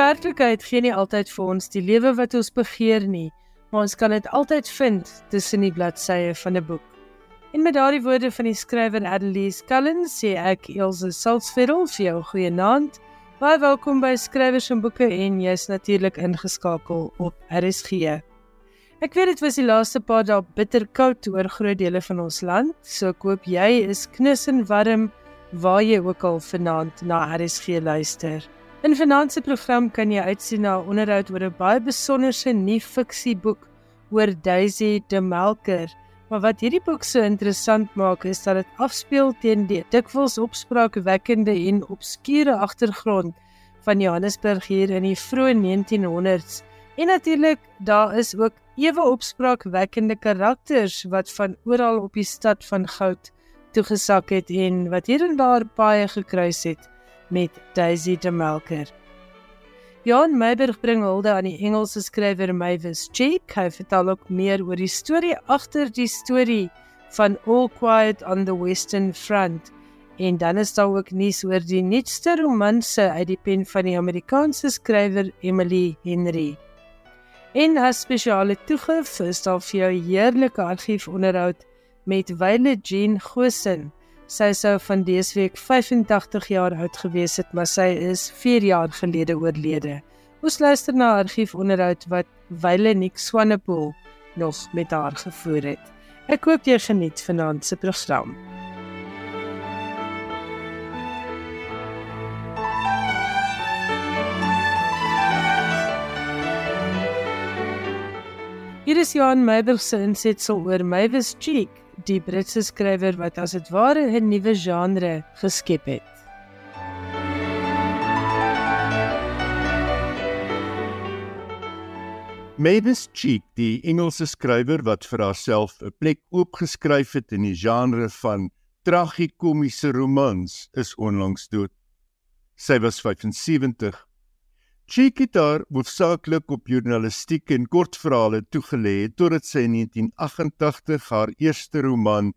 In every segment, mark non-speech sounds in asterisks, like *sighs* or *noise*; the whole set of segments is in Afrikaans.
Werklikheid gee nie altyd vir ons die lewe wat ons begeer nie, maar ons kan dit altyd vind tussen die bladsye van 'n boek. En met daardie woorde van die skrywer Adelise Cullen sê ek Elsje Salzveld vir jou goeienaand. Baie welkom by Skrywers en Boeke en jy's natuurlik ingeskakel op RSG. Ek weet dit was die laaste paar dae bitter koud oor groot dele van ons land, so ek hoop jy is knus en warm waar jy ook al vanaand na RSG luister. In se program kan jy uitsien na 'n onderhoud oor 'n baie besonderse nuwe fiksieboek oor Daisy de Melker. Maar wat hierdie boek so interessant maak is dat dit afspeel teen die dikwels opspraakwekkende en obskure agtergrond van Johannesburg hier in die vroeë 1900s. En natuurlik, daar is ook ewe opspraakwekkende karakters wat van oral op die stad van goud toegesak het en wat hier en daar baie gekruis het met Daisy de Melker. Jan Meiberg bring hulde aan die Engelse skrywer Mavis Cheek. Hy vertel ook meer oor die storie agter die storie van All Quiet on the Western Front. En dan is daar ook nuus oor die nuutste romanse uit die pen van die Amerikaanse skrywer Emily Henry. En as spesiale toegif is daar vir jou heerlike argiefonderhoud met Wyle Jean Gosen. Sy sou van dese week 85 jaar oud gewees het, maar sy is 4 jaar gelede oorlede. Ons luister na 'n argiefonderhoud wat Wyle Nick Swanepoel nog met haar gevoer het. Ek hoop jy geniet vanaand se program. Hier is Johan Meiberg se insetsel oor Mavis Cheek die Britse skrywer wat as dit ware 'n nuwe genre geskep het. Mavis Cheek, die Engelse skrywer wat vir haarself 'n plek oopgeskryf het in die genre van tragikomiese romans, is onlangs dood. Sy was 75 Cheek het haar hoofsaaklik op journalistiek en kortverhale toegelê totdat sy in 1988 haar eerste roman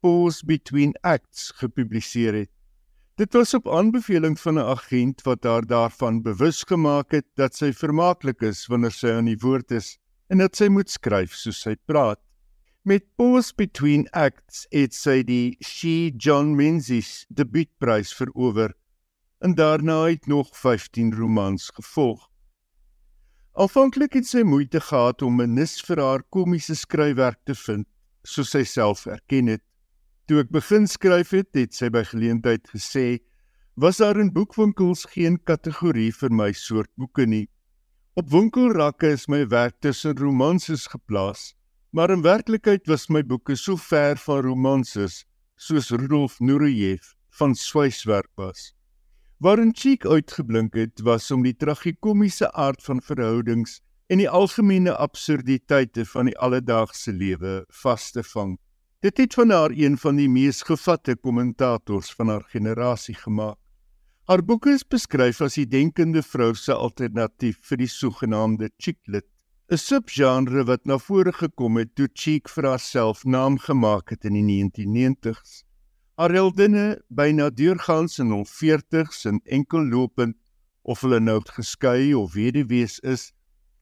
Pause Between Acts gepubliseer het. Dit was op aanbeveling van 'n agent wat haar daarvan bewus gemaak het dat sy vermaaklik is wanneer sy aan die woord is en dat sy moet skryf soos sy praat. Met Pause Between Acts het sy die She John Menzies debuutprys verower en daarna het nog 15 romans gevolg. Aanvanklik het sy moeite gehad om 'n nis vir haar komiese skryfwerk te vind, soos sy self erken het. Toe ek begin skryf het, het sy by geleentheid gesê, was daar in boekwinkels geen kategorie vir my soort boeke nie. Op winkelrakke is my werk tussen romanses geplaas, maar in werklikheid was my boeke so ver van romanses soos Rudolf Nureyev van Swyswerk was. Waarin Cheek uitgeblink het, was om die tragikomiese aard van verhoudings en die algemene absurditeite van die alledaagse lewe vas te vang. Dit het van haar een van die mees gevatte kommentators van haar generasie gemaak. Haar boeke is beskryf as die denkende vrou se alternatief vir die sogenaamde chicklit, 'n subgenre wat na vore gekom het toe Cheek vir haarself naam gemaak het in die 1990s. Haar heldinne byna deurgangs in hul 40's en enkellopend of hulle nou geskei of weduwees is,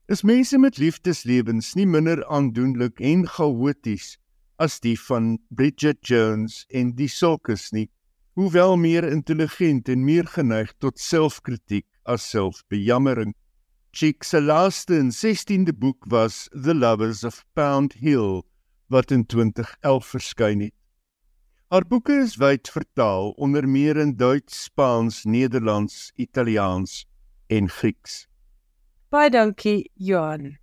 is mense met liefdeslewens nie minder aandoenlik en chaoties as die van Bridget Jones en die Sulkes nie, hoewel meer intelligent en meer geneig tot selfkritiek as selfbejammering. Chick se laaste en 16de boek was The Lovers of Pound Hill wat in 2011 verskyn het. Haar boeke is wyd vertaal onder meer in Duits, Spaans, Nederlands, Italiaans en Grieks. Baie dankie, Johan.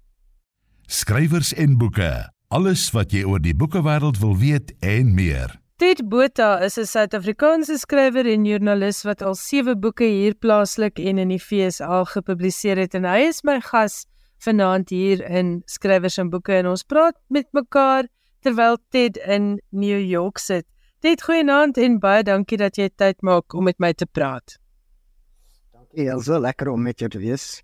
Skrywers en boeke. Alles wat jy oor die boekewêreld wil weet en meer. Ted Botha is 'n Suid-Afrikaanse skrywer en joernalis wat al 7 boeke hier plaaslik en in die FSA gepubliseer het en hy is my gas vanaand hier in Skrywers en Boeke en ons praat met mekaar terwyl Ted in New York sit. Net goeienaand en baie dankie dat jy tyd maak om met my te praat. Dankie Elsa, lekker om met jou te wees.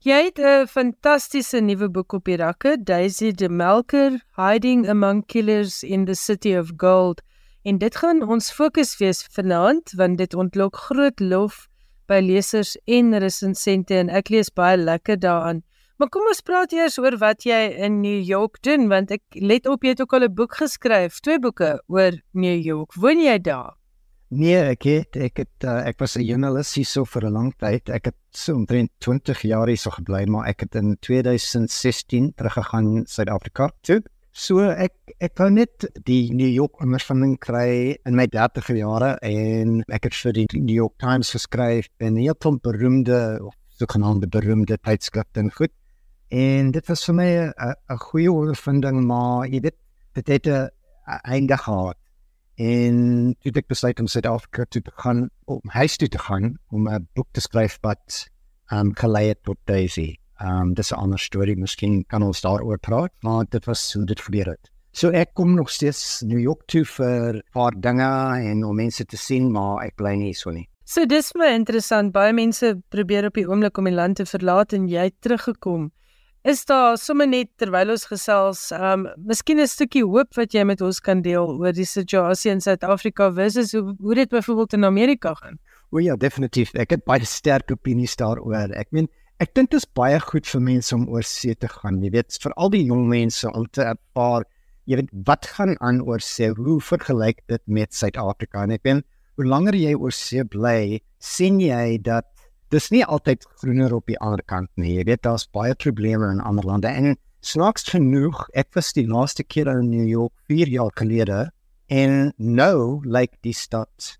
Jy het 'n fantastiese nuwe boek op die rakke, Daisy de Melker, Hiding Among Killers in the City of Gold. En dit gaan ons fokus wees vanaand want dit ontlok groot lof by lesers en resensente en ek lees baie lekker daaraan. Maar kom ons praat eers oor wat jy in New York doen want ek let op jy het ook al 'n boek geskryf, twee boeke oor New York. Woon jy daar? Nee, ek het ek het uh, ek was 'n joernalis hier so vir 'n lang tyd. Ek het so omtrent 20 jaar hier so gebly, maar ek het in 2016 teruggegaan Suid-Afrika toe. So ek ek wou net die New York ondervinding kry in my 30 jare en ek het vir die New York Times geskryf en hier kom beroemde so genoemde beroemde tydskrifte en goed. En dit was vir my 'n goeie ondervinding, maar jy weet, dit het 'n einde gehad. En toe ek besluit om Suid-Afrika toe te gaan, om huis toe te gaan om 'n boek te skryf wat um, gelei het tot Daisy. Um, dis 'n ander storie, miskien kan ons daaroor praat, maar dit was hoe dit gebeur het. So ek kom nog steeds New York toe vir 'n paar dinge en om mense te sien, maar ek bly nie so nie. So dis my interessant. Baie mense probeer op die oomblik om die land te verlaat en jy het teruggekom. Is daar sommer net terwyl ons gesels, um miskien 'n stukkie hoop wat jy met ons kan deel oor die situasie in Suid-Afrika versus hoe, hoe dit byvoorbeeld in Amerika gaan? O ja, definitief. Ek het baie sterk opinies daaroor. Ek meen, ek dink dit is baie goed vir mense om oor see te gaan. Jy weet, vir al die jong mense om te ervaar, jy weet, wat gaan aan oor see? Hoe vergelyk dit met Suid-Afrika? En ek meen, hoe langer jy oor see bly, sien jy dat dis nie altyd groener op die ander kant nie. Jy weet daar's baie probleme in ander lande en snaaks genoeg, ek was die laaste keer in New York 4 jaar gelede en nou lyk like die stad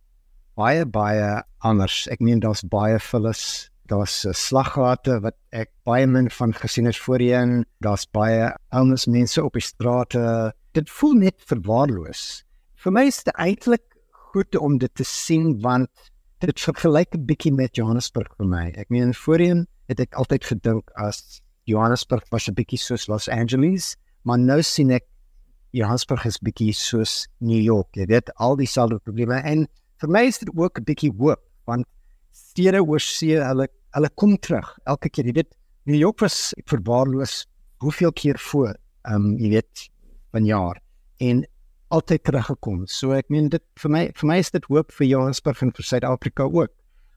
baie baie anders. Ek meen daar's baie vullis, daar's slaggate wat ek baie min van gesien het voorheen. Daar's baie ouens mense op die strate. Dit voel net verwaarloos. Vir my is dit eintlik goed om dit te sien want dit vergelyk 'n bietjie met Johannesburg vir my. Ek meen voorheen het ek altyd gedink as Johannesburg was 'n bietjie soos Los Angeles, maar nou sien ek Johannesburg is bietjie soos New York. Jy weet al dieselfde probleme en vir my is dit ook 'n bietjie hoop want stede oor see hulle hulle kom terug elke keer. Jy weet New York was verwaarloos hoeveel keer voor, ehm um, jy weet van jaar en altyd teruggekom. So ek meen dit vir my vir my is dit hoop vir Johannesburg en vir Suid-Afrika ook.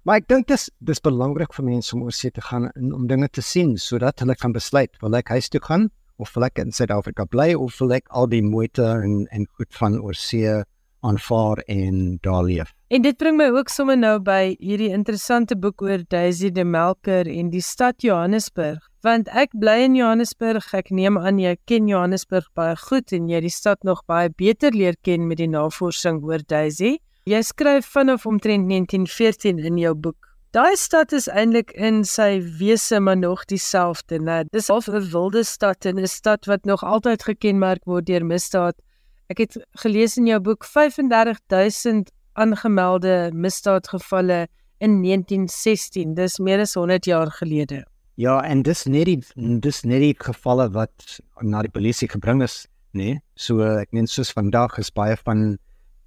Maar ek dink dis dis belangrik vir mense om oor see te gaan en om dinge te sien sodat hulle kan besluit wil ek huis toe gaan of wil ek in Suid-Afrika bly of wil ek al die moeite en en goed van oor see aanvaar en daar leef. En dit bring my ook sommer nou by hierdie interessante boek oor Daisy de Melker en die stad Johannesburg want ek bly in Johannesburg. Ek neem aan jy ken Johannesburg baie goed en jy die stad nog baie beter leer ken met die navorsing oor Daisy. Jy skryf vanaf omtrent 1914 in jou boek. Daai stad is eintlik in sy wese maar nog dieselfde, né? Dis half 'n wilde stad en 'n stad wat nog altyd gekenmerk word deur misdaad. Ek het gelees in jou boek 35000 aangemelde misdaadgevalle in 1916. Dis meer as 100 jaar gelede. Ja, en dis net die dis net die gevalle wat na die polisie gebring is, nê? Nee? So ek meen soos vandag is baie van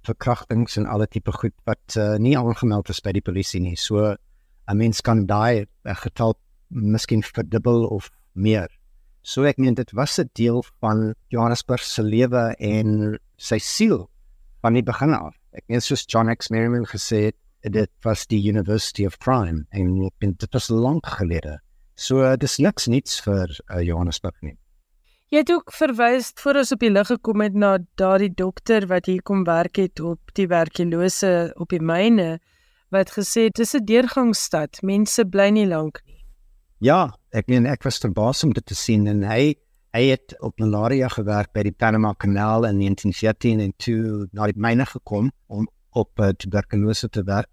verkrachtings en alle tipe goed wat uh, nie aangemeld is by die polisie nie. So 'n mens kan daai getal miskien verdubbel of meer. So ek meen dit was 'n deel van Johannesburg se lewe en sy siel van die begin af. Ek meen soos John X Merriman gesê het, dit was die University of Crime en dit was lank gelede. So dis niks niets vir uh, Johannesburg nie. Jy het ook verwys voor ons op die lig gekom het na daardie dokter wat hier kom werk het op die werklose op die myne wat gesê het dis 'n deurgangsstad, mense bly nie lank nie. Ja, ek meen ek was verbaas om dit te sien en hy hy het op malaria gewerk by die Panama Kanaal in 1914 en toe na die myne gekom om op uh, tuberkulose te werk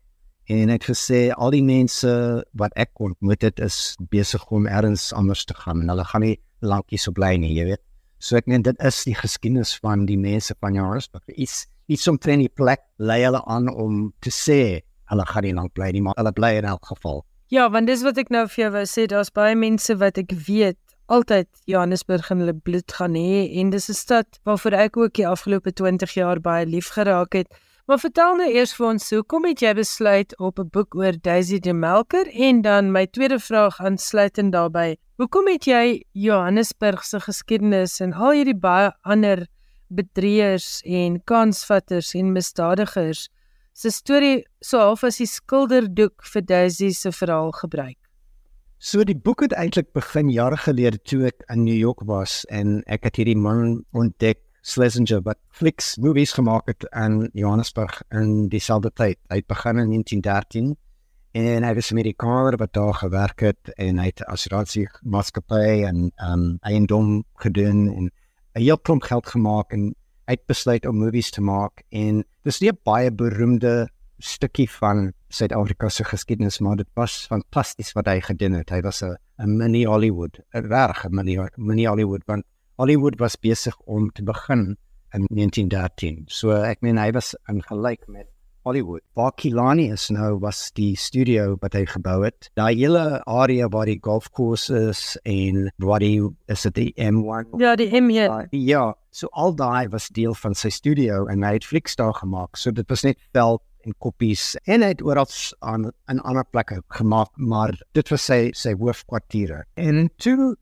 en ek gesê al die mense wat ek ontmoet het is besig om ergens anders te gaan en hulle gaan nie lankie so bly nie, jy weet. So ek meen dit is die geskiedenis van die mense van Johannesburg. Iets iets om teen die plek lei hulle aan om te sê hulle gaan nie lank bly nie, maar hulle bly in elk geval. Ja, want dis wat ek nou vir jou wou sê, daar's baie mense wat ek weet altyd Johannesburg in hulle bloed gaan hê en dis 'n stad waarvoor ek ook die afgelope 20 jaar baie lief geraak het. Maar vertel nou eers vir ons, hoekom het jy besluit op 'n boek oor Daisy de Melker en dan my tweede vraag aansluitend daarbey, hoekom het jy Johannesburg se geskiedenis en al hierdie baie ander bedrieërs en kansvatters en misdadigers se storie so half as die skilderdoek vir Daisy se verhaal gebruik. So die boek het eintlik begin jare gelede toe ek in New York was en ek het hierdie man ontdek Schlesinger wat flicks movies gemaak het in Johannesburg in dieselfde tyd. Hy het begin in 1913 en hy was 'n Amerikaner wat daar gewerk het en hy het assuransie maatskappy en um eiendom gedoen en 'n heel klomp geld gemaak en hy het besluit om movies te maak en dis nie 'n baie beroemde stukkie van Suid-Afrika se geskiedenis maar dit was fantasties wat hy gedoen het. Hy was 'n 'n mini Hollywood, 'n regte mini mini Hollywood want Hollywood was besig om te begin in 1913. So ek meen hy was in gelyk met Hollywood. Waar Kilani is nou was die studio wat hy gebou het. Daai hele area waar die golf courses en waar die is dit die M1. Ja, die M1. Ja, so al daai was deel van sy studio en hy het flieks daar gemaak. So dit was net veld en koppies en hy het oral aan 'n ander plekke gemaak, maar dit was sy sy hoofkwartiere. En toe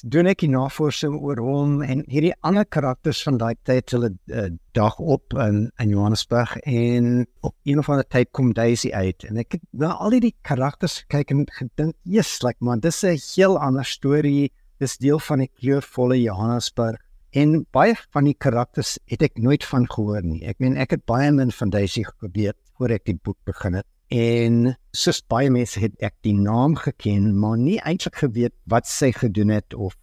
doen ek die navorsing oor hom en hierdie ander karakters van daai tyd hulle uh, dag op in in Johannesburg en op een of ander tyd kom Daisy uit en ek het na al die karakters kyk en gedink, "Yes, like man, dis 'n heel ander storie. Dis deel van die kleurvolle Johannesburg." En baie van die karakters het ek nooit van gehoor nie. Ek meen ek het baie min van Daisy geprobeer voor ek die boek begin het. En soos baie mense het ek die naam geken, maar nie eintlik geweet wat sy gedoen het of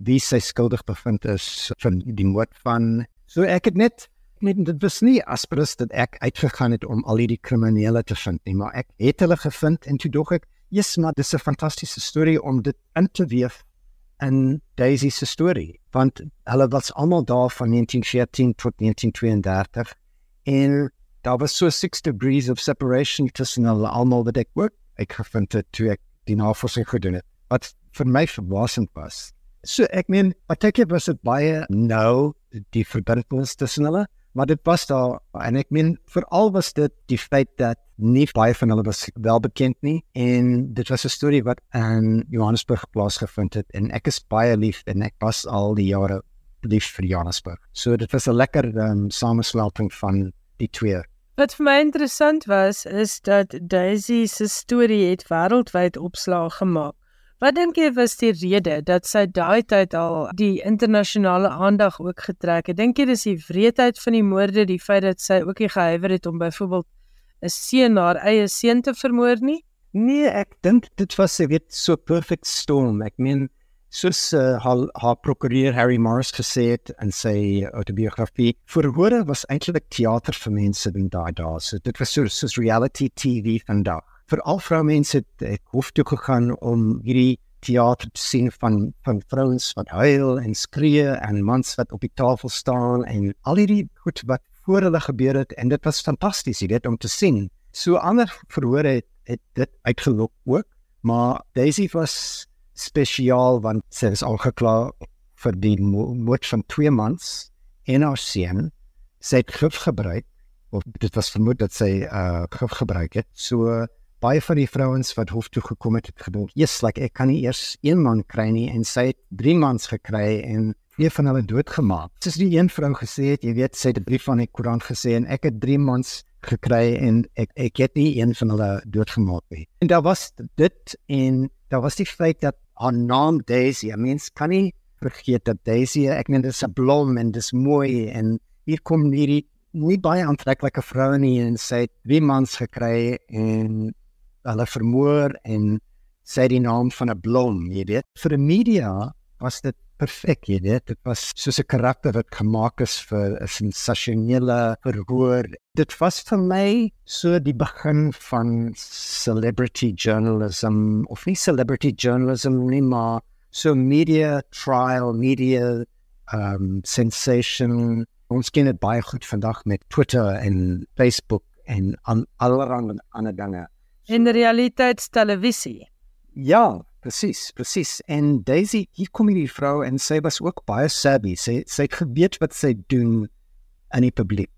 wie sy skuldig bevind is van die moord van. So ek het net net dit was nie aspres dat ek uitgegaan het om al hierdie kriminele te vind nie, maar ek het hulle gevind en toe dog ek, "Jesus, maar dis 'n fantastiese storie om dit in te weef in Daisy se storie." Want hulle was almal daar van 1914 tot 1932 en daar was so 6 degrees of separation tussen hulle almal wat ek ook ek gevind het toe ek die navorsing gedoen het wat vir my verbaasend was. So ek meen partykeer was dit baie nou die verbintenis tussen hulle maar dit was daar en ek meen veral was dit die feit dat nie baie van hulle was wel bekend nie en dit was 'n storie wat in Johannesburg plaasgevind het en ek is baie lief en ek was al die jare lief vir Johannesburg. So dit was 'n lekker um, samesmelting van die twee Wat vir my interessant was is dat Daisy se storie het wêreldwyd opslag gemaak. Wat dink jy was die rede dat sy daai tyd al die internasionale aandag ook getrek het? Dink jy dis die wreedheid van die moorde, die feit dat sy ook nie gehuiwer het om byvoorbeeld 'n seun haar eie seun te vermoor nie? Nee, ek dink dit was 'n weet so perfect storm. Ek meen soos uh, haar, haar prokureur Harry Morris gesê het in sy autobiografie, verhore was eintlik teater vir mense in daai dae. So dit was so soos reality TV vandag. Vir al vroumense het ek hoef toe gegaan om hierdie teater te sien van van vrouens wat huil en skree en mans wat op die tafel staan en al hierdie goed wat voor hulle gebeur het en dit was fantasties, weet, om te sien. So ander verhore het, het dit uitgelok ook, maar Daisy was spesiaal want sy is aangekla vir die moord van 2 maande en haar seun. Sy het gif gebruik of dit was vermoed dat sy uh gif gebruik het. So baie van die vrouens wat hof toe gekom het het gedink yes like ek kan nie eers een man kry nie. En sy het 3 maande gekry en een van hulle doodgemaak. Soos die een vrou gesê het jy weet sy het 'n brief van die koerant gesê en ek het 3 maande gekry en ek ek het nie een van hulle doodgemaak nie. En daar was dit en daar was die feit dat haar naam Daisy. I mean, kan nie vergeet dat Daisy, ek meen dit is 'n blom en dit is mooi en hier kom hierdie nie baie aantreklike vrou nie en sy het drie mans gekry en hulle vermoor en sê die naam van 'n blom, jy weet. Vir die media was dit perfek, jy weet. Dit was soos 'n karakter wat gemaak is vir 'n sensasionele verhoor. Dit was vir my so die begin van celebrity journalism of nie celebrity journalism nie, maar so media trial, media um sensation. Ons ken dit baie goed vandag met Twitter en Facebook en allerlei ander dinge. In realiteitstelevisie. Ja, Presies, presies. En Daisy, hier kom hierdie vrou en sy was ook baie savvy. Sy sy het geweet wat sy doen in die publiek.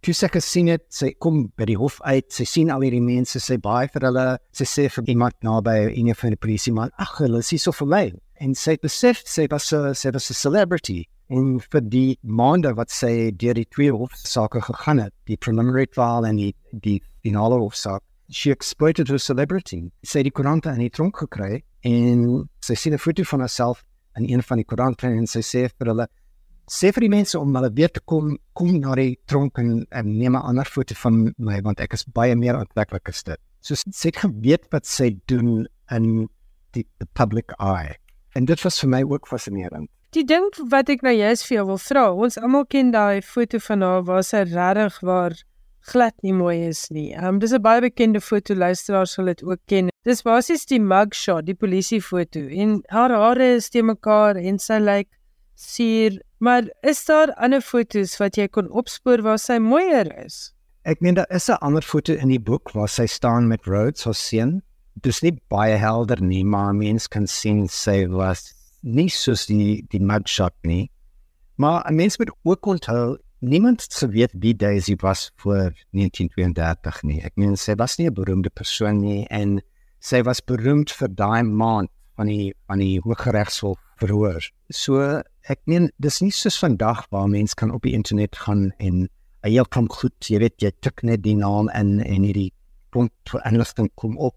Toe sy gesien het, sy kom by die hof uit, sy sien al hierdie mense, sy baie vir hulle, sy sê vir iemand naby een van die polisie man, ag, hulle is so vir my. En sy het besef sy was 'n sy was 'n celebrity En vir die maande wat sy deur die twee hofsaake gegaan het, die preliminary trial en die die finale hofsaak, she exploited her celebrity. Sy het die koerante in die tronk gekry en sy sien 'n foto van haarself in een van die koerante en sy sê vir hulle sê vir die mense om hulle weer te kom kom na die tronk en, en neem 'n ander foto van my want ek is baie meer aantreklik as dit. So sy het geweet wat sy doen in die the public eye. En dit was vir my ook fascinerend. Die ding wat ek nou juist vir jou wil vra, ons almal ken daai foto van haar waar sy regtig waar glad nie mooi is nie. Ehm um, dis 'n baie bekende foto, luisteraars sal dit ook ken. Dis basies die mugshot, die polisiefoto en haar hare is te mekaar en sy lyk like suur. Maar is daar ander fotos wat jy kon opspoor waar sy mooier is? Ek meen daar is 'n ander foto in die boek waar sy staan met Rhodes, haar seun. Dis nie baie helder nie, maar mens kan sien sy was nie soos die die mugshot nie. Maar 'n mens moet ook onthou niemand sou weet wie Daisy was voor 1932 nie. Ek meen sy was nie 'n beroemde persoon nie en sy was beroemd vir daai maand van die van die Hooggeregshof verhoor. So ek meen dis nie soos vandag waar mense kan op die internet gaan en heel klomp goed, jy weet jy tik net die naam in en hierdie punt vir inligting kom op.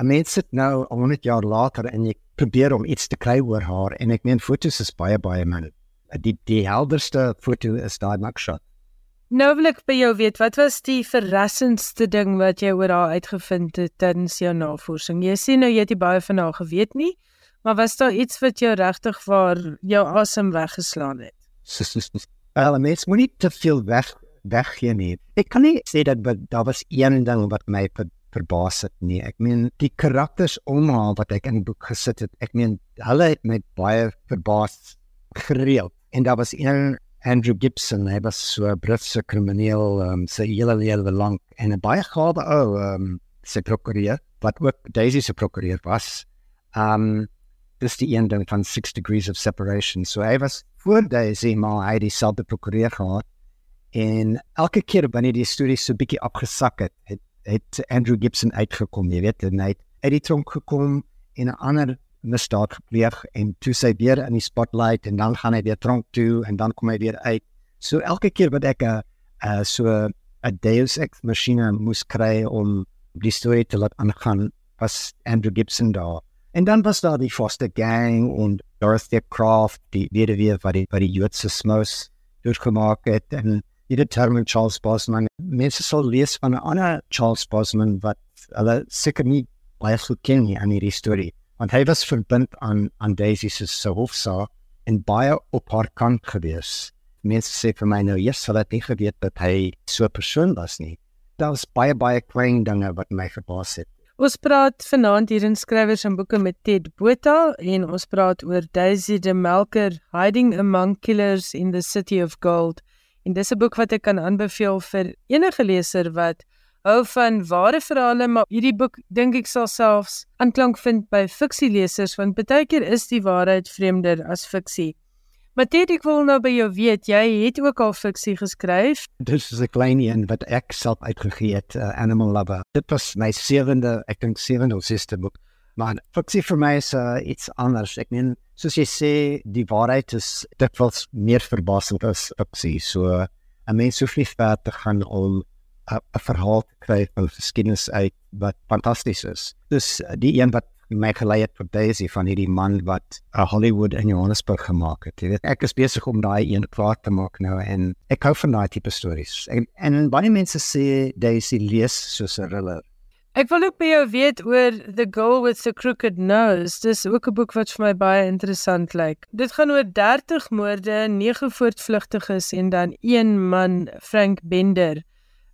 'n Mens sit nou 100 jaar later en jy probeer om iets te kry oor haar en ek meen foto's is baie baie min die die helderste foto is daai mugshot. Nou wil ek by jou weet, wat was die verrassendste ding wat jy oor haar uitgevind het tydens jou navorsing? Jy sê nou jy het baie van haar geweet nie, maar was daar iets wat jou regtig waar jou asem weggeslaan het? *laughs* Wel, mens moet nie te veel weg weg hier nie. Ek kan nie sê dat daar was een ding wat my ver, verbaas het nie. Ek meen die karakters om haar wat ek in die boek gesit het, ek meen hulle het my baie verbaas gereeld en daar was een Andrew Gibson, hy was so 'n Britse krimineel, um, sy hele lewe lank en 'n baie gawe ou, um, sy prokureur wat ook Daisy se prokureur was. Um dis die een ding van 6 degrees of separation. So hy was voor Daisy maar hy het dieselfde prokureur gehad en elke keer wanneer die storie so bietjie afgesak het, het, het Andrew Gibson uitgekom, jy weet, hy het uit die tronk gekom en 'n ander misdaad gepleeg en toe sy weer in die spotlight en dan gaan hy weer tronk toe en dan kom hy weer uit. So elke keer wat ek 'n uh, so 'n Deus ex machina moes kry om die storie te laat aangaan, was Andrew Gibson daar. En dan was daar die Foster Gang en Dorothy Croft, die weduwee wat die wat die Joodse smous deurgemaak het en die determined Charles Bosman. Mense sal lees van 'n ander Charles Bosman wat hulle seker nie baie goed ken nie aan hierdie storie want hy was verbind aan aan Daisy se se hofsaak en baie op haar kant gewees. Mense sê vir my nou, "Jesus, hulle het nie geweet dat hy so 'n persoon was nie." Daar was baie baie klein dinge wat my verbaas het. Ons praat vanaand hier in skrywers en boeke met Ted Botha en ons praat oor Daisy de Melker Hiding Among Killers in the City of Gold. En dis 'n boek wat ek kan aanbeveel vir enige leser wat hou van ware verhale, maar hierdie boek dink ek sal selfs aanklank vind by fiksielesers want baie keer is die waarheid vreemder as fiksie. Maar dit ek wil nou by jou weet, jy het ook al fiksie geskryf. Dis is 'n klein een wat ek self uitgegee het, uh, Animal Lover. Dit was my sewende, ek dink sewende of sesde boek. Maar fiksie vir my is uh, iets anders. Ek meen, soos jy sê, die waarheid is dikwels meer verbasend as fiksie. So 'n mens hoef nie ver te gaan om 'n verhaal te kry van geskiedenis uit wat fantasties is. Dus die een wat my gelei het vir Daisy van hierdie man wat 'n Hollywood in Johannesburg gemaak het. Jy weet, ek is besig om daai een klaar te maak nou en ek hou van daai tipe stories. En, en baie mense sê Daisy lees soos 'n thriller. Ek wil ook by jou weet oor The Girl with the Crooked Nose. Dis ook 'n boek wat vir my baie interessant lyk. Dit gaan oor 30 moorde, 9 voortvlugtiges en dan een man, Frank Bender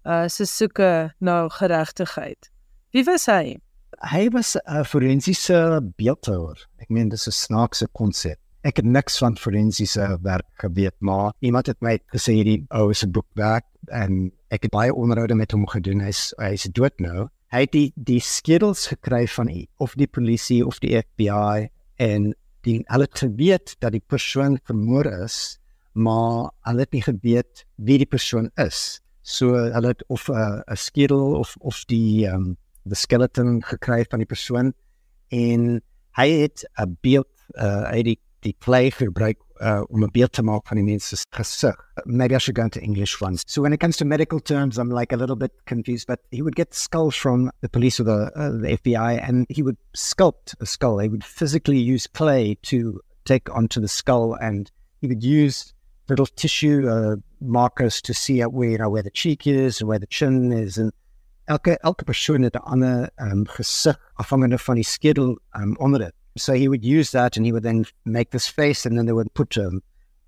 uh se soeke na geregtigheid. Wie was hy? Hy was 'n forensiese beeldhouer. Ek meen dis 'n snaakse konsep. Ek het niks van forensiese werk geweet, maar iemand het my gesê hierdie ou se boek werk en ek het baie onderhoude met hom gedoen. Hy's hy's dood nou. Hy het die die skedels gekry van of die polisie of die FBI en die hulle het geweet dat die persoon vermoor is, maar hulle het nie geweet wie die persoon is. So hulle het of 'n uh, skedel of of die um the skeleton gekry van die persoon en hy het 'n beeld uh die die klei gebruik uh, om 'n beeld te maak van die mens se gesig. Maybe I should go into English once. So when it comes to medical terms, I'm like a little bit confused. But he would get skulls from the police or the, uh, the FBI, and he would sculpt a skull. He would physically use clay to take onto the skull, and he would use little tissue uh, markers to see where you know where the cheek is and where the chin is, and elke elke persoon het 'n ander um, gesig afhangende van die skedel um, onder dit. So he would use that and he would then make this face and then they would put um,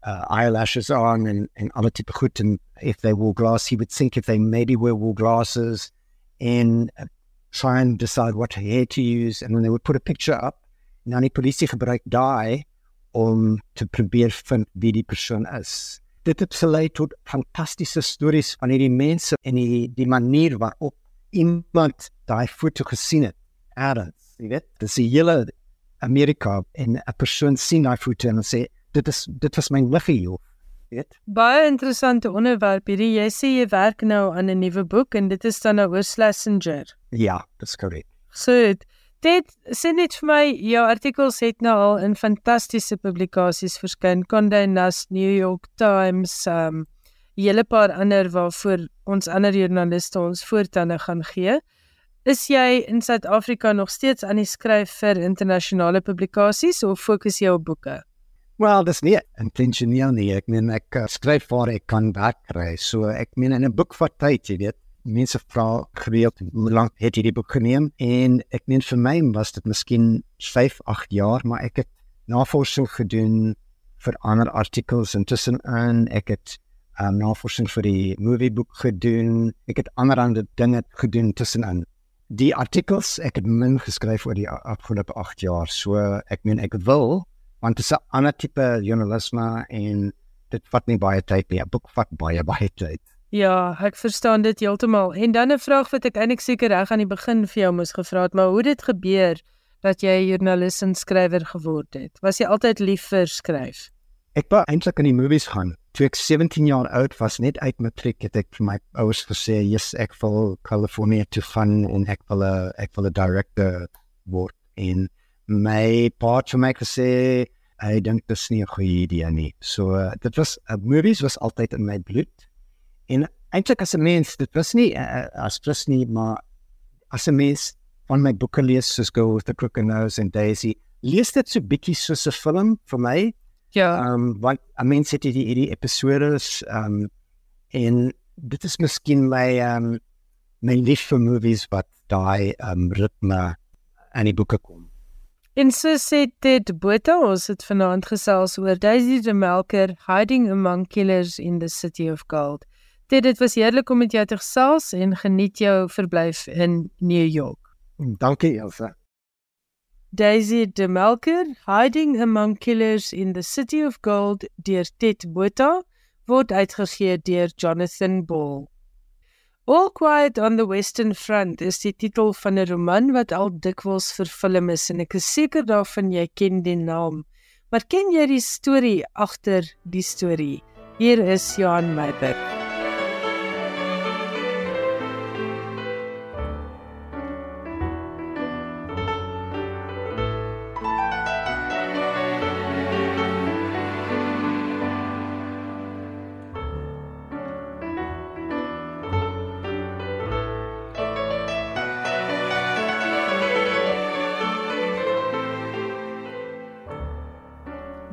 uh, eyelashes on and, and other type of goed. And if they wore glass, he would think if they maybe wear wool glasses and uh, try and decide what hair to use. And then they would put a picture up. Nou die polisie gebruik daai om te probeer vind wie die persoon is. Dit het gelei tot fantastiese stories van hierdie mense en die die manier waarop iemand daai foto gesien het. Adams, jy weet, dis die hele Amerika en 'n persoon sien daai foto en sê dit is dit was my liggie of weet. Baie interessante onderwerp hierdie. Jy sê jy werk nou aan 'n nuwe boek en dit is dan nou oor Schlesinger. Ja, dis korrek. So, dit sê net vir my jou artikels het nou al in fantastiese publikasies verskyn. Condé Nast, New York Times, um 'n hele paar ander waarvoor ons ander joernaliste ons voortande gaan gee. Is jy in Suid-Afrika nog steeds aan die skryf vir internasionale publikasies of fokus jy op boeke? Wel, dis nie intentioneel nie. Ek meen ek uh, skryf waar ek kan werk kry. So ek meen in 'n boek vat tyd, jy weet. Mense vra gereeld hoe lank het jy die boek geneem? En ek meen vir my was dit miskien 5, 8 jaar, maar ek het navorsing gedoen vir ander artikels intussen in ek het um, navorsing vir die movieboek gedoen. Ek het ander dinge gedoen tussenin die artikels ek het min geskryf oor die afgelope 8 jaar. So ek meen ek wil want dit is 'n ander tipe journalisme en dit vat nie baie tyd nie. 'n boek vat baie baie tyd ja ek verstaan dit heeltemal en dan 'n vraag wat ek eintlik seker reg aan die begin vir jou moes gevra het maar hoe dit gebeur dat jy joernalis en skrywer geword het was jy altyd lief vir skryf Ek wou eintlik in die movies gaan. Toe ek 17 jaar oud was, net uit matriek, het ek vir my ouers gesê, "Yes, ek wil California toe gaan en ek wil 'n ek wil 'n director word." En my pa het vir my gesê, "Ek dink dit is nie 'n goeie idee nie." So uh, dit was uh, movies was altyd in my bloed. En eintlik as 'n mens, dit was nie uh, as plus nie, maar as 'n mens van my boeke lees soos Go with the Crooked Nose and Daisy, lees dit so bietjie soos 'n film vir my. Ja. Ehm um, want I mean sit die hierdie episodes ehm um, en dit is miskien my ehm um, my lief vir movies wat daai ehm um, ritme aan die boeke kom. En so sê dit Botha ons het vanaand gesels oor Daisy the Melker hiding among killers in the city of gold. Dit dit was heerlik om met jou te gesels en geniet jou verblyf in New York. Dankie Elsa. Daisy de Melker, Hiding Among Killers in the City of Gold deur Ted Botha word uitgegee deur Jonathan Ball. All Quiet on the Western Front is die titel van 'n roman wat al dikwels vervilm is en ek is seker daarvan jy ken die naam. Maar ken jy die storie agter die storie? Hier is Johan Meiberg.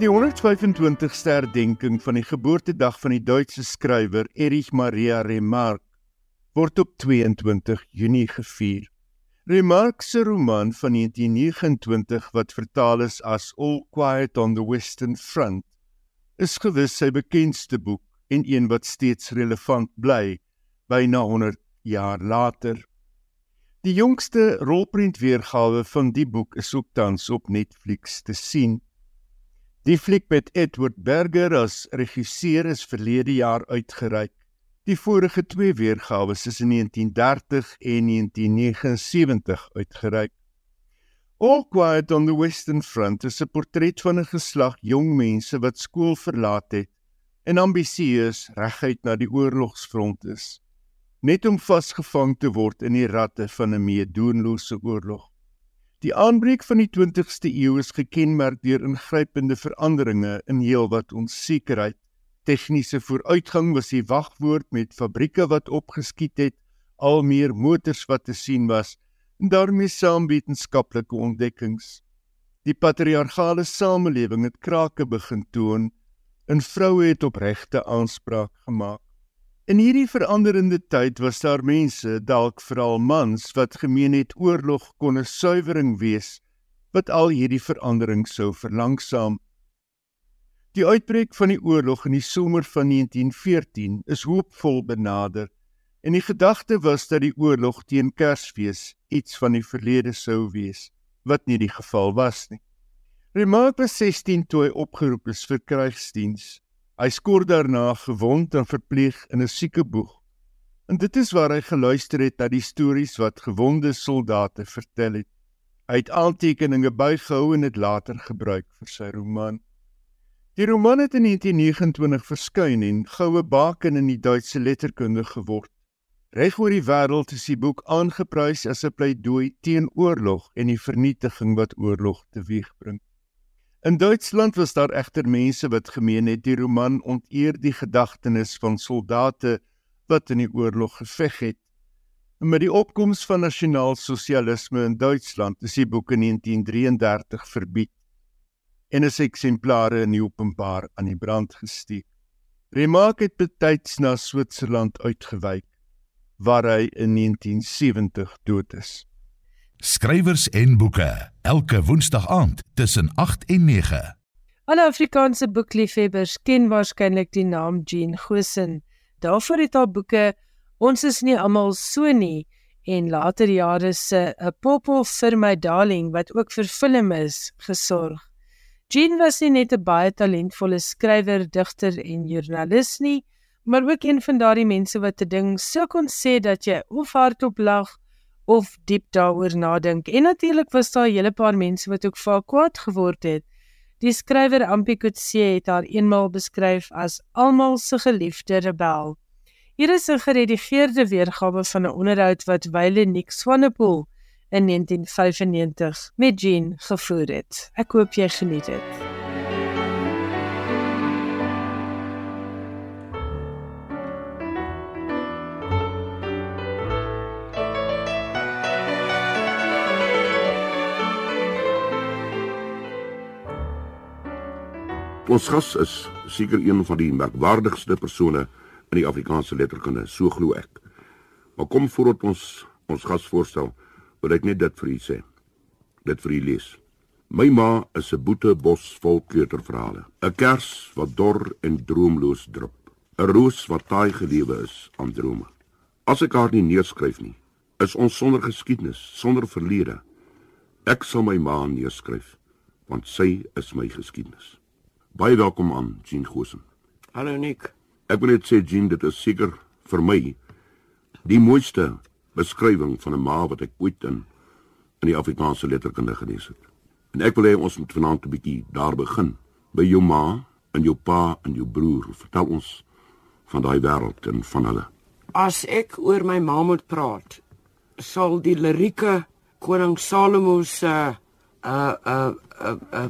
Die 125ste herdenking van die geboortedag van die Duitse skrywer Erich Maria Remarque word op 22 Junie gevier. Remarque se roman van 1929 wat vertaal is as All Quiet on the Western Front is gewis sy bekendste boek en een wat steeds relevant bly byna 100 jaar later. Die jongste rolprentweergawe van die boek is ook tans op Netflix te sien. Die fliek met Edward Berger as regisseur is verlede jaar uitgereik. Die vorige twee weergawe is in 1930 en 1979 uitgereik. All Quiet on the Western Front is 'n portret van 'n geslag jong mense wat skool verlaat het en ambisieus reguit na die oorlogsfront is, net om vasgevang te word in die ratte van 'n meedoenlose oorlog. Die aanbreek van die 20ste eeu is gekenmerk deur ingrypende veranderinge in heelwat onsekerheid. Tegniese vooruitgang was die wagwoord met fabrieke wat opgeskiet het, al meer motors wat te sien was en daarmee saam wetenskaplike ontdekkings. Die patriargale samelewing het krake begin toon en vroue het opregte aanspraak gemaak. In hierdie veranderende tyd was daar mense, dalk veral mans, wat gemeen het oorlog kon 'n suiwering wees wat al hierdie verandering sou verlangsaam. Die uitbreek van die oorlog in die somer van 1914 is hoopvol benader en die gedagte was dat die oorlog teen Kersfees iets van die verlede sou wees, wat nie die geval was nie. Remarque was 16 toe hy opgeroep is vir krygsdiens Hy skoor daarna gewond en verpleeg in 'n siekeboeg. En dit is waar hy geluister het na die stories wat gewonde soldate vertel het. Hy het aantekeninge bygehou en dit later gebruik vir sy roman. Die roman het in 1929 verskyn en goue baken in die Duitse letterkunde geword. Reg oor die wêreld is die boek aangeprys as 'n pleidooi teen oorlog en die vernietiging wat oorlog teweegbring. In Duitsland was daar egter mense wat gemeen het die roman onteer die gedagtenis van soldate wat in die oorlog geveg het. En met die opkoms van nasionaal-sosialisme in Duitsland is die boek in 1933 verbied en is eksemplare in die openbaar aan die brand gesteek. Remarque het betyds na Switserland uitgewyk waar hy in 1970 dood is. Skrywers en boeke elke woensdag aand tussen 8 en 9. Alle Afrikaanse boekliefhebbers ken waarskynlik die naam Jean Gosen. Daarvoor het haar boeke Ons is nie almal so nie en later jare se 'n poppel vir my darling wat ook vir film is gesorg. Jean was nie net 'n baie talentvolle skrywer, digter en joernalis nie, maar ook een van daardie mense wat 'n ding so kon sê dat jy of hardop lag of diep daaroor nadink. En natuurlik was daar 'n hele paar mense wat ook vaak kwaad geword het. Die skrywer Ampie Kutse het haar eenmaal beskryf as almal se geliefde rebel. Hier is 'n geredigeerde weergawe van 'n onderhoud wat Wyle Nick Swanepoel in 1995 met Jean gevoer het. Ek hoop jy geniet dit. Ons gas is seker een van die merkwaardigste persone in die Afrikaanse letterkunde, so glo ek. Maar kom voordat ons ons gas voorstel, wil ek net dit vir u sê. Dit vir u lees. My ma is 'n boete bos vol kleuterverhale. 'n Kers wat dor en droomloos drup. 'n Roos wat taai gelewe is aan drome. As ek haar nie neerskryf nie, is ons sonder geskiedenis, sonder verlede. Ek sal my ma neerskryf, want sy is my geskiedenis. Baie welkom aan Jean Gosen. Hallo Nick. Ek wil net sê Jean, dit is seker vir my die mooiste beskrywing van 'n ma wat ek ooit in in die Afrikaanse letterkunde gelees het. En ek wil hê ons moet vanaand 'n bietjie daar begin by jou ma en jou pa en jou broer. Vertel ons van daai wêreld en van hulle. As ek oor my ma moet praat, sal die lirieke koning Salomo se uh uh uh uh, uh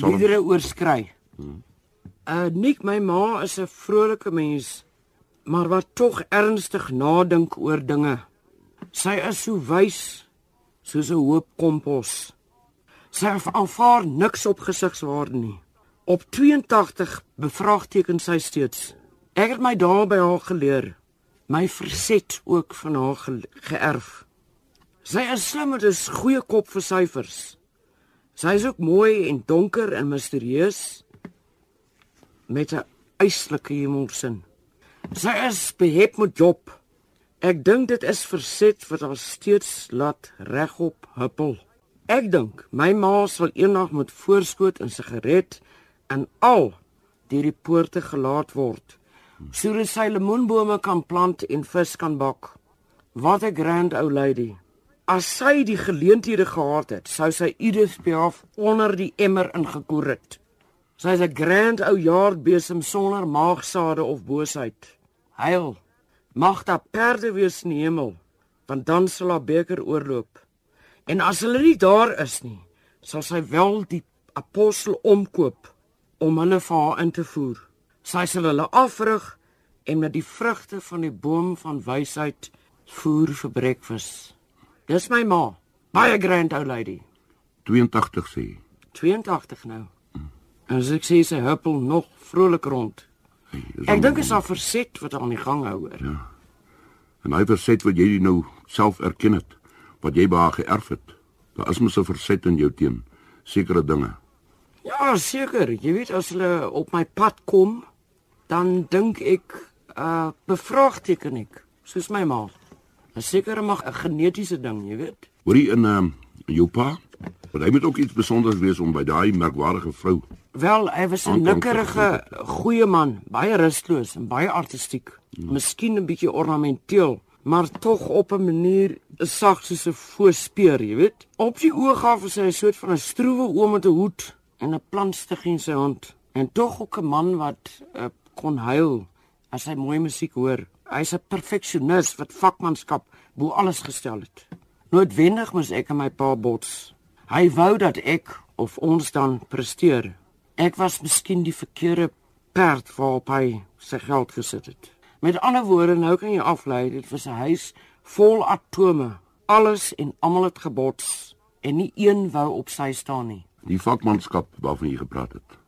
liedere oorskry. Hmm. Uh Nick, my ma is 'n vrolike mens, maar wat tog ernstig nadink oor dinge. Sy is so wys soos 'n hoop kompos. Sy aanvaar niks op gesigswaarde nie. Op 82 bevraagteken sy steeds. Ek het my daar by haar geleer. My verset ook van haar ge geërf. Sy is slim met 'n goeie kop vir syfers. Sy is ook mooi en donker en misterieus met 'n eislike humorsin. Sy is behep met job. Ek dink dit is verset wat haar steeds laat regop huppel. Ek dink my ma sal eendag met voorskoot en sigaret en al deur die poorte gelaat word. Sodat sy lemoenbome kan plant en vis kan bak. Wat 'n grand ou lady. As sy die geleenthede gehad het, sou sy Edith Piaf onder die emmer ingekoer het. Sy is 'n grand ou jaardbesem sonder maagsade of boosheid. Heil. Mag daar perde wees in die hemel, want dan sal haar beker oorloop. En as hulle nie daar is nie, sal sy wel die apostel omkoop om hulle vir haar in te voer. Sy sal hulle afrig en met die vrugte van die boom van wysheid voer vir breakfast. Dis my ma, baie grand ou lady. 82 sê jy. 82 nou. En as ek sê sy huppel nog vrolik rond. Hey, Ek dink dit is haar verset wat aan die gang hou hoor. Ja. En hy verset wat jy nou self erken het, wat jy by haar geërf het. Daar is mos 'n verset in jou teen sekere dinge. Ja, seker. Jy weet as hulle op my pad kom, dan dink ek uh bevraagteken ek, soos my ma. 'n Sekere mag 'n genetiese ding, jy weet. Hoorie in ehm um, jou pa, want hy moet ook iets spesiaals wees om by daai merkwaardige vrou. Wel, hy was 'n nikkerige, goeie man, baie rusteloos en baie artistiek. Miskien 'n bietjie ornamenteel, maar tog op 'n manier sag soos 'n voorspeer, jy weet. Op die oog af is hy 'n soort van 'n stroewe oom met 'n hoed en 'n plantstig in sy hand. En tog ook 'n man wat uh, kon huil as hy mooi musiek hoor. Hy's 'n perfeksionis wat vakmanskap bo alles gestel het. Noodwendig moes ek en my pa bots. Hy wou dat ek of ons dan presteer. Ek was miskien die verkeerde perd waarop hy sy geld gesit het. Met ander woorde, nou kan jy aflei, dit was 'n huis vol atome. Alles en almal het gebots en nie een wou op sy staan nie. Die vakmanskap waarvan jy gepraat het.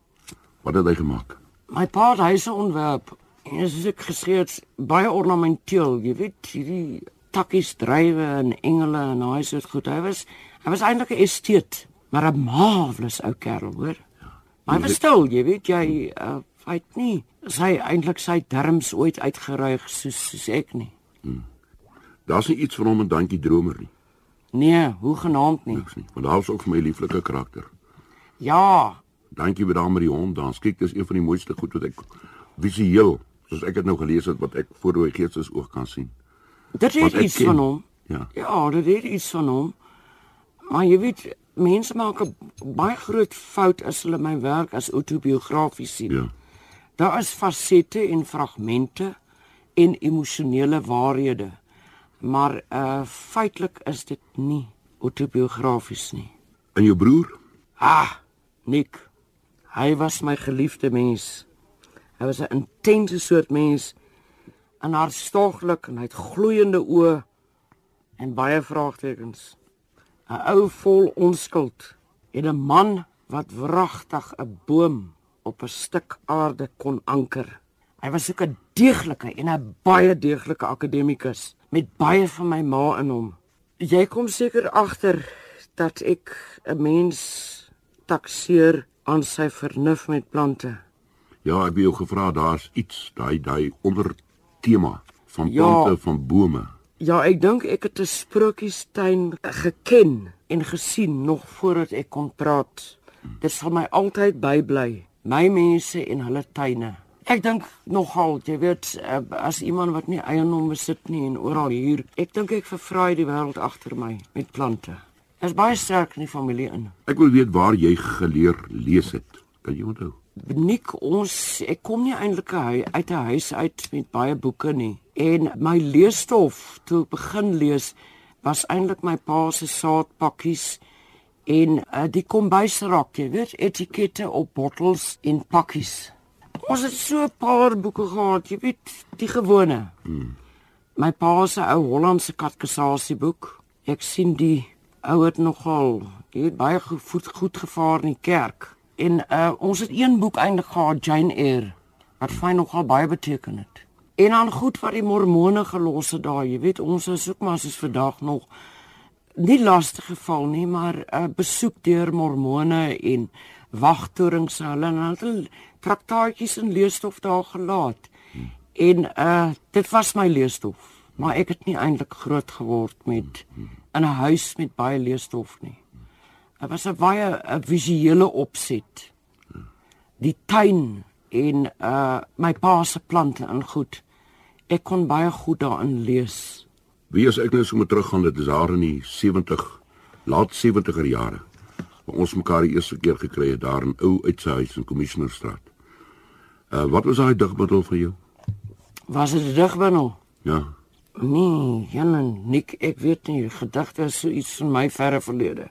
Wat het hy gemaak? My pa het huise ontwerp en soos ek gesê het, baie ornamenteel, jy weet, hierdie takkies drywe en engele en daai soort goed. Hy was hy was eintlik 'n esteet, maar 'n marvelous ou kerel, hoor. Maar hy was stil, jy weet, jy uh, hy het nie sy eintlik sy terms ooit uitgeruig soos soos ek nie. Daar's nie iets van hom in Dantjie Dromer nie. Nee, hoe genaamd nie. Niks nie. Want daar's ook vir my lieflike karakter. Ja, Dankie vir daai met die hond dans. Kyk, dis een van die mooiste goed wat ek visueel, soos ek dit nou gelees het, wat ek voor my geestesoog kan sien. dit het iets ken. van hom. Ja. Ja, dit het iets van hom. Maar jy weet, mense maak 'n baie groot fout as hulle my werk as autobiografies sien. Ja. Daar is fasette en fragmente en emosionele waarhede. Maar uh feitelik is dit nie autobiografies nie. En jou broer? Ah, Nick. Hy was my geliefde mens. Hy was 'n intense soort mens en hartstogtelik en hy het gloeiende oë en baie vraagtekens. 'n Ou vol onskuld en 'n man wat wragtig 'n boom op 'n stuk aarde kon anker. Hy was ook 'n deeglike en 'n baie deeglike akademikus met baie van my ma in hom. Jy kom seker agter dat ek 'n mens takseer aan sy vernuf met plante. Ja, ek het jou gevra, daar's iets, daai daai onder tema van Ja. plante, van bome. Ja, ek dink ek het 'n sprokiestuin geken en gesien nog voordat ek kon praat. Dit sal my altyd bybly, my mense en hulle tuine. Ek dink nogal, jy weet, eh, as iemand wat nie eiendom besit nie en oral huur, ek dink ek vervraai die wêreld agter my met plante. Is baie sterk in die familie in. Ek wil weet waar jy geleer lees het. Kan jy onthou? Nik ons ek kom nie eintlik uit 'n huis uit met baie boeke nie en my leesstof toe ek begin lees was eintlik my pa se saadpakkies en uh, die kombuisrak jy weet etikette op bottels en pakkies ons het so 'n paar boeke gehad jy weet die gewone hmm. my pa se ou Hollandse katekisasieboek ek sien die ou het nogal jy weet baie goed goed gevaar in die kerk En uh ons het een boek eintlik gehad Jane Eyre wat my nogal baie beteken het. En dan goed wat die mormone gelos het daar, jy weet ons is ook maar soos vandag nog nie lastige geval nie, maar uh, besoek deur mormone en wagtorings hulle en hulle traktaatjies en leesstof daar gelaat. En uh dit was my leesstof, maar ek het nie eintlik groot geword met in 'n huis met baie leesstof nie. Dit was 'n baie 'n visuele opset. Die tuin en uh my pa se plante en goed. Ek kon baie goed daarin lees. Wie as ek nou sommer teruggaan, dit is daar in die 70, laat 70er jare. Waar ons mekaar die eerste keer gekry het daar in ou uit sy huis in Commissionerstraat. Uh wat was daai digbundel van jou? Was dit 'n digbundel? Ja. Nee, Jan, nik, ek weet nie, gedigte is so iets van my verre verlede.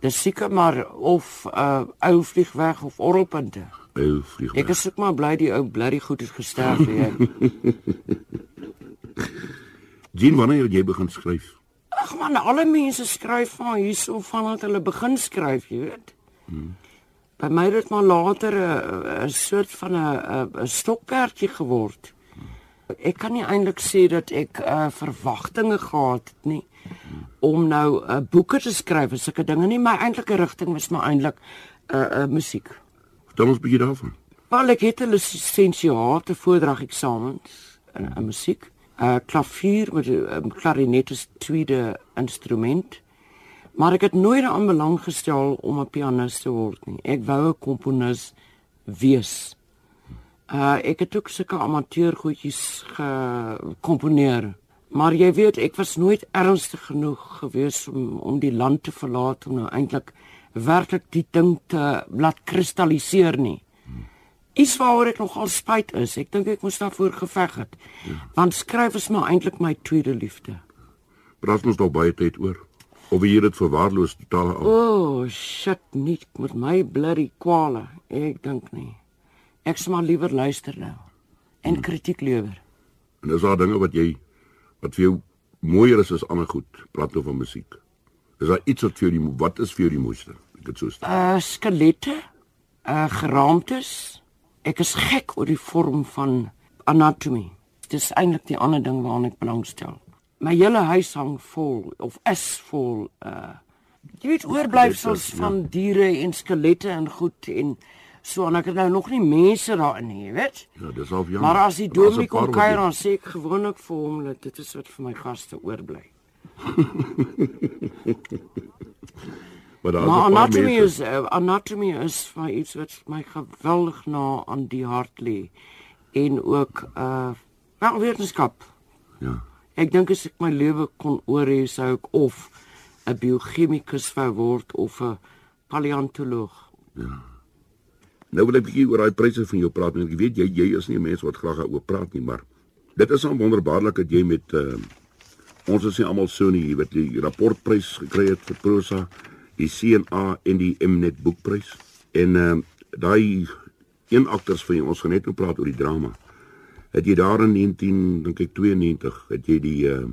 Dis seker maar of 'n uh, ou vlieg weg of orrelpunte. Ou vlieg. Ek is ook maar bly die ou bly die goed het gesterf hier. *laughs* Jean, wanneer jy begin skryf? Ag man, alle mense skryf van hierso vandat hulle begin skryf, jy weet. Hmm. By my het dit maar later 'n 'n soort van 'n 'n stokperdjie geword. Ek kan nie eintlik sê dat ek uh, verwagtinge gehad het nie om nou 'n uh, boeke te skryf, sulke dinge nie. My eintlike rigting was maar eintlik 'n uh, uh, musiek. Vertel ons 'n bietjie daarvan. Wel, ek het 'n lisensiaat te voordrag eksamens in, in musiek. 'n uh, Klavier met 'n um, klarinet as tweede instrument. Maar ek het nooit aan belang gestel om 'n pianis te word nie. Ek wou 'n komponis wees. Uh ek het ook sulke amateur goedjies gekomponeer. Maar jy weet, ek was nooit ernstig genoeg gewees om om die land te verlaat om nou eintlik werklik die ding te laat kristalliseer nie. Iets waaroor ek nogal spyt is. Ek dink ek moes daarvoor geveg het. Want skryf is maar eintlik my tweede liefde. Praat ons nog baie tyd oor of jy dit verwaarloos totaal al. O, oh, shit, nie met my bloody kwale. Ek dink nie. Ek sal maar liewer luister nou en hmm. kritiek lewer. En is daar dinge wat jy wat vir jou mooier is as ander goed? Praat nou van musiek. Is daar iets wat vir jou die wat is vir jou die mooiste? Ek het so staan. Uh skelette, uh geraamtes. Ek is gek oor die vorm van anatomy. Dis eintlik die ander ding waaraan ek belangstel. My hele huis hang vol of is vol uh jy weet oorblyfsels ja. van diere en skelette en goed en So en ek het nou nog nie mense daarin nie, weet? Ja, dis al jammer. Maar as die dominee kom kuier dan sê ek gewoonlik vir hom dat dit is wat vir my gaste oorbly. *laughs* maar daar is anatomy is uh, anatomy is vir iets wat my geweldig na aan die hart lê en ook uh wel wetenskap. Ja. Ek dink as ek my lewe kon oor hê sou ek of 'n biochemikus wou word of 'n paleontoloog. Ja. Nou wil ek bietjie oor daai pryse van jou praat. Ek weet jy jy is nie 'n mens wat graag daaroor praat nie, maar dit is 'n wonderbaarlik dat jy met uh, ons is nie almal so nie, weet die rapportprys gekry het vir prosa, die CNA en die Mnet boekprys. En uh, daai een akters van jou, ons gaan net nou praat oor die drama. Het jy daar in 19 dink ek 92 het jy die uh,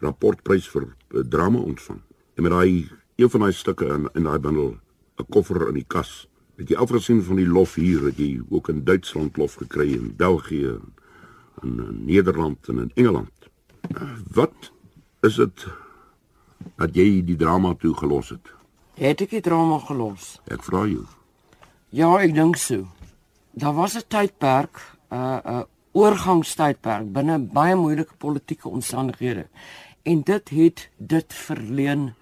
rapportprys vir uh, drama ontvang. En met daai een van daai stukke in in daai bundel 'n koffer in die kas Het jy afgesien van die lof hier wat jy ook in Duitsland lof gekry in België en in Nederland en in Engeland. Wat is dit dat jy die drama toe gelos het? Het ek die drama gelos? Ek vra jou. Ja, ek dink so. Daar was 'n tydperk, 'n uh, 'n uh, oorgangstydperk binne baie moeilike politieke omstandighede. En dit het dit verleen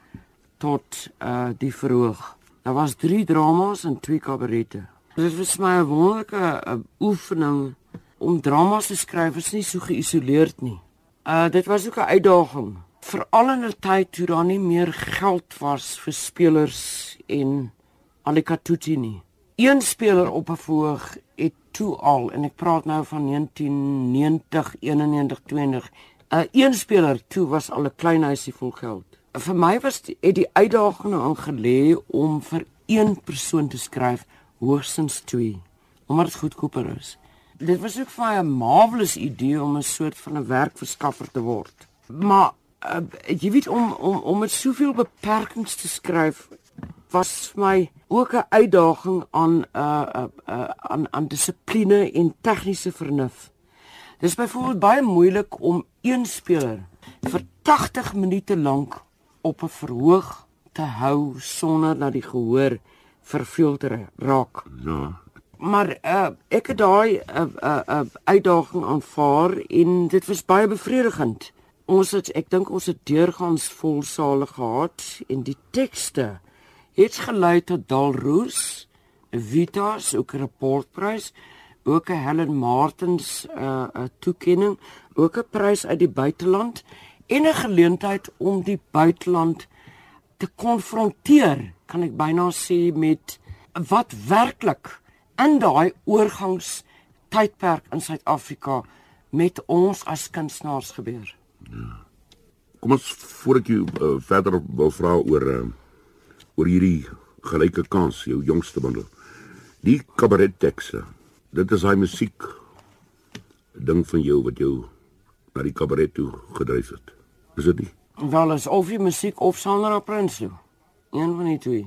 tot uh die verhoog. Daar was 3 dramas en 2 kabarette. Dit was my 'n wonderlike oefening om dramas te skryf, is nie so geïsoleerd nie. Uh dit was ook 'n uitdaging, veral in 'n tyd toe daar nie meer geld was vir spelers en alikatuti nie. Een speler op 'n verhoog het toe al en ek praat nou van 1990, 91, 92. 'n uh, Een speler toe was al 'n klein huisie vol geld vir my was die, het die uitdaging aangelê om vir een persoon te skryf hoogstens 2 omdat dit goedkoper is. Dit was ook vir my 'n marvelous idee om 'n soort van 'n werkverskaffer te word. Maar uh, jy weet om om om met soveel beperkings te skryf was my ook 'n uitdaging aan 'n uh, uh, uh, aan aan dissipline en tegniese vernuf. Dit is byvoorbeeld baie moeilik om een speler vir 80 minute lank op 'n verhoog te hou sonder dat die gehoor verfilter raak. Ja. Maar uh, ek het daai uh, uh, uh, uitdaging aanvaar en dit was baie bevredigend. Ons het ek dink ons het deurgangs vol sale gehad en die tekste het gelei tot Dalroos, Vitas ook 'n rapportprys, ook 'n Helen Martins 'n uh, toekenning, ook 'n prys uit die buiteland en 'n geleentheid om die buiteland te konfronteer, kan ek byna sê met wat werklik in daai oorgangs tydperk in Suid-Afrika met ons as kunstenaars gebeur. Kom ons voor ek jou uh, verder wil vra oor uh, oor hierdie gelyke kans, jou jongste bundel. Die kabaret tekste. Dit is hy musiek ding van jou wat jou na die kabaret toe gedryf het. Is dit nie? Wel is of jy musiek of Sandra Prinsloo. Een van die twee.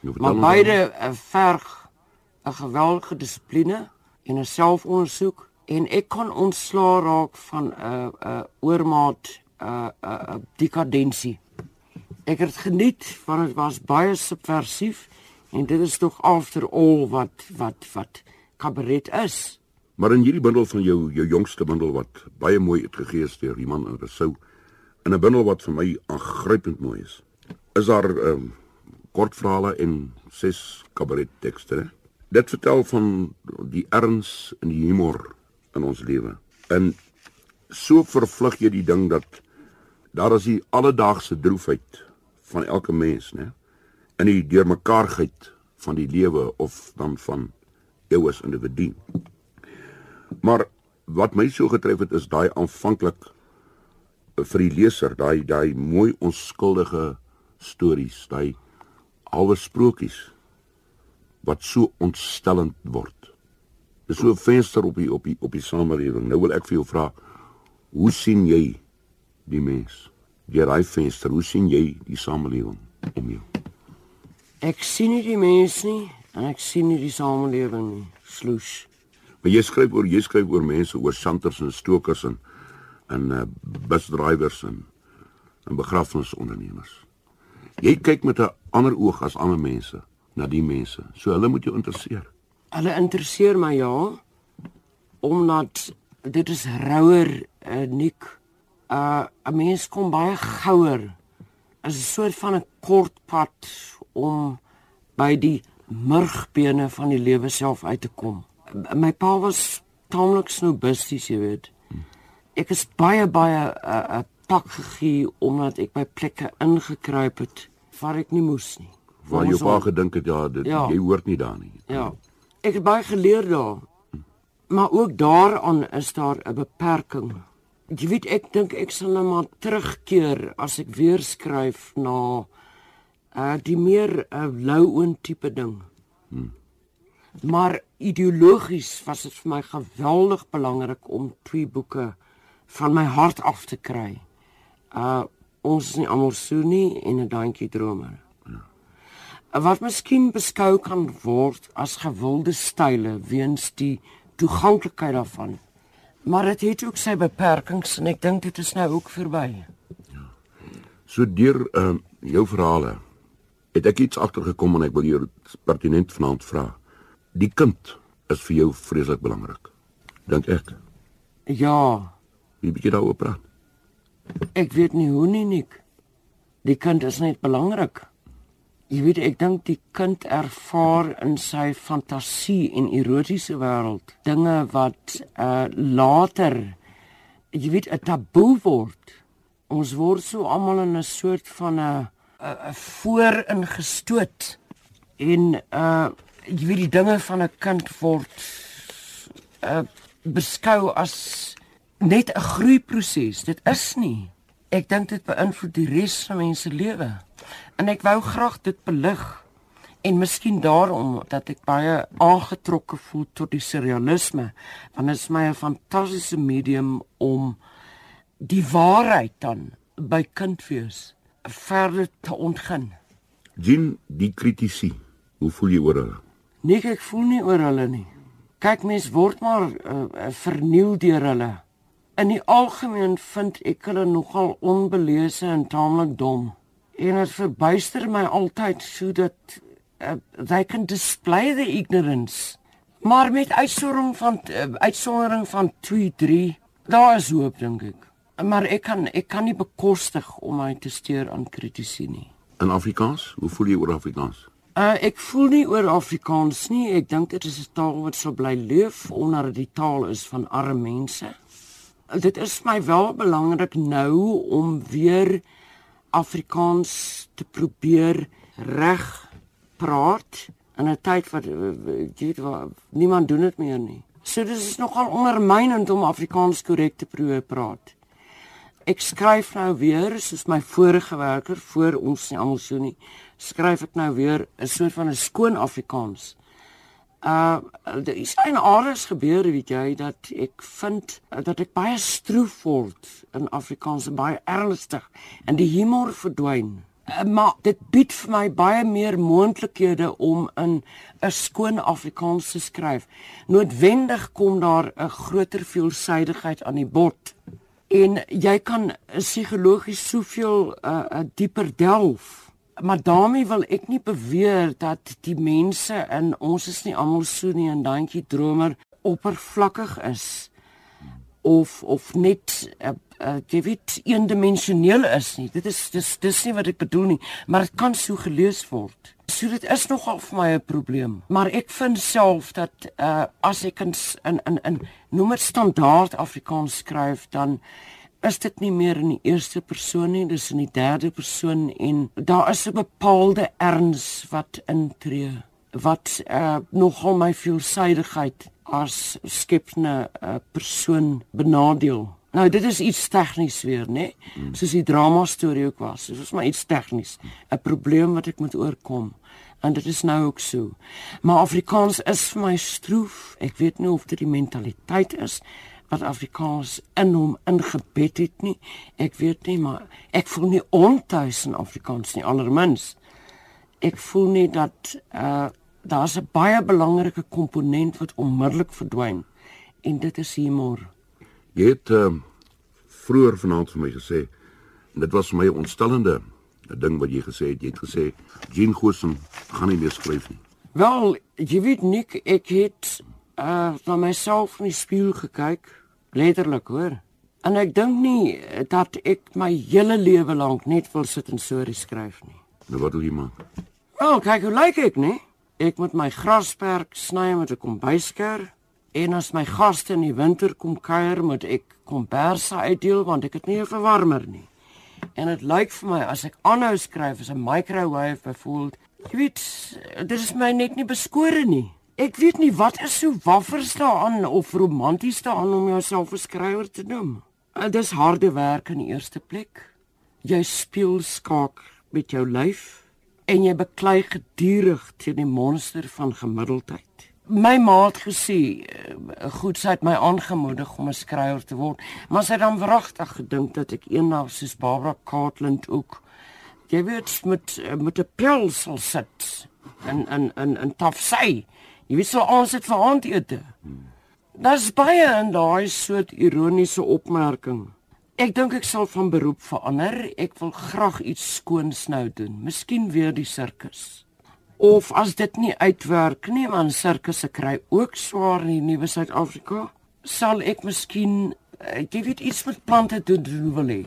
Nou, vertel Maar beide uh, verg 'n geweldige dissipline en 'n selfondersoek en ek kan ontslaa raak van 'n uh, 'n uh, oormaat 'n uh, 'n uh, dekadensie. Ek het geniet want dit was baie subversief en dit is tog after all wat wat wat kabaret is. Maar in hierdie bundel van jou jou jongste bundel wat baie mooi uitgegee is deur iemand in Rousseau in 'n bundel wat vir my aangrypend mooi is. Is daar um, kortverhale en ses kabaret tekste. Hè? Dit vertel van die erns en die humor in ons lewe. En so vervlug jy die ding dat daar is die alledaagse droefheid van elke mens, né? In die deurmekaarheid van die lewe of dan van as individu. Maar wat my so getref het is daai aanvanklik vir die leser, daai daai mooi onskuldige stories, daai alwe sprokies wat so ontstellend word. Dis so 'n venster op die op die op die samelewing. Nou wil ek vir jou vra, hoe sien jy die mens? Deur daai venster, hoe sien jy die samelewing om jou? Ek sien nie die mens nie en ek sien nie die samelewing nie. Sloes. Maar jy skryf oor jy skryf oor mense, oor santers en stokers en en uh, busdrywers en en begrafnisondernemers. Jy kyk met 'n ander oog as ander mense na die mense. So hulle moet jou interesseer. Hulle interesseer my ja omdat dit is rouer uh, nik. Uh 'n mens kom baie gouer. Is 'n soort van 'n kort pad om by die murgbene van die lewe self uit te kom. My pa was taamlik snobisties, jy weet. Ek is baie baie 'n uh, uh, pak gegee omdat ek by plekke ingekruip het waar ek nie moes nie. Waar jou pa al- gedink het ja, dit, Ja. jy hoort nie daar nie. Ja. Ek het baie geleer daar. Maar ook daaraan is daar 'n beperking. Jy weet ek dink ek sal nou maar terugkeer as ek weer skryf na uh die meer uh, lou-oon tipe ding. Hmm. Maar ideologies was dit vir my geweldig belangrik om twee boeke van my hart af te kry. Uh ons is nie almal so nie en 'n daantjie dromer wat miskien beskou kan word as gewilde style weens die toeganklikheid daarvan. Maar dit het ook sy beperkings en ek dink dit is nou ook verby. So deur uh, jou verhale het ek iets agtergekom en ek wil jou pertinent vanaand vra. Die kind is vir jou vreeslik belangrik. Dink ek. Ja, Wie bietjie daaroor praat. ek weet nie hoe nie nik. Die kind is net belangrik. Jy weet ek dink die kind ervaar in sy fantasie en erotiese wêreld dinge wat uh later jy weet 'n taboe word. Ons word so almal in 'n soort van 'n 'n vooringestoot en uh jy weet die dinge van 'n kind word uh beskou as net 'n groeiproses. Dit is nie. Ek dink dit beïnvloed die res van mense lewe. En ek wou graag dit belig. En miskien daarom dat ek baie aangetrokke voel tot die surrealisme, want dit is my 'n fantastiese medium om die waarheid dan by kindwees verder te ontgin. Jean, die kritisie. Hoe voel jy oor hulle? Nee, ek voel nie oor hulle nie. Kyk mens word maar uh, uh, verniel deur hulle. In die algemeen vind ek hulle nogal onbelese en taamlik dom. En dit verbuister my altyd sodat uh, they can display the ignorance. Maar met uitsondering van uh, uitsondering van 2 3, daar is hoop dink ek. Maar ek kan ek kan nie bekostig om my te steur aan kritisie nie. In Afrikaans? Hoe voel jy oor Afrikaans? Uh ek voel nie oor Afrikaans nie. Ek dink dit is 'n taal wat sal bly leef omdat dit die taal is van arme mense. Dit is my wel belangrik nou om weer Afrikaans te probeer reg praat in 'n tyd wat eh, jy weet waar niemand doen dit meer nie. So dis is nogal ondermynend om Afrikaans korrek te probeer praat. ek skryf nou weer soos my vorige werker voor ons nie almal so nie. Skryf ek nou weer 'n soort van 'n skoon Afrikaans. Uh daar is 'n aardes gebeur, weet jy, dat ek vind dat ek baie stroef word in Afrikaans, baie ernstig en die humor verdwyn. Uh, maar dit bied vir my baie meer moontlikhede om in 'n skoon Afrikaans te skryf. Noodwendig kom daar 'n groter veelsidigheid aan die bod en jy kan psigologies soveel uh, uh, dieper delf maar daarmee wil ek nie beweer dat die mense in ons is nie almal so nie en dankie dromer oppervlakkig is of of net uh, uh, jy weet eendimensioneel is nie. Dit is dis dis nie wat ek bedoel nie maar dit kan so gelees word. So dit is nogal vir my 'n probleem. Maar ek vind self dat uh, as ek in in in noem dit standaard Afrikaans skryf dan is dit nie meer in die eerste persoon nie, dis in die derde persoon en daar is 'n bepaalde erns wat intree wat uh, nogal my veelsidigheid as skepne uh, persoon benadeel. Nou dit is iets tegnies weer, né? Nee? Soos die drama storie ook was. Dit was maar iets tegnies, 'n probleem wat ek moet oorkom. En dit is nou ook so. Maar Afrikaans is vir my stroef. Ek weet nie of dit die mentaliteit is wat Afrikaans in hom ingebed het nie. Ek weet nie, maar ek voel nie ontuis in Afrikaans nie allermins. Ek voel nie dat uh daar's 'n baie belangrike komponent wat onmiddellik verdwyn en dit is humor. Jy het uh vroeër vanaand vir my gesê en dit was vir my ontstellende 'n ding wat jy gesê het. Jy het gesê Jean Gosen gaan nie meer skryf nie. Wel, jy weet nik ek het uh na myself in die spieël gekyk, letterlik hoor. En ek dink nie dat ek my hele lewe lank net wil sit en stories skryf nie. Nou wat doen jy man? Wel, kyk hoe lyk ek, nee? Ek moet my grasperk sny met 'n kombuisker en as my gaste in die winter kom kuier, moet ek komberse uitdeel want ek het nie 'n verwarmer nie. En dit lyk vir my as ek aanhou skryf as 'n microwave byvoorbeeld, jy weet, dit is my net nie beskore nie. Ek weet nie wat is so waffers daaraan of romanties daaraan om jouself 'n skrywer te noem. Dit is harde werk in die eerste plek. Jy speel skaak met jou lyf en jy beklei gedurig teen die monster van gemiddeldheid. My ma het gesê, eh, goed sy het my aangemoedig om 'n skrywer te word, maar sy het dan wragtig gedink dat ek eendag soos Barbara Cartland ook jy weet met met 'n pil sal sit en en en en tafsy Jy weet so ons het vir aandete. Daar's baie in daai soort ironiese opmerking. Ek dink ek sal van beroep verander. Ek wil graag iets skoons nou doen. Miskien weer die sirkus. Of as dit nie uitwerk nie, want sirkusse kry ook swaar in die nuwe Suid-Afrika, sal ek miskien ek eh, weet iets met plante doen wil hê.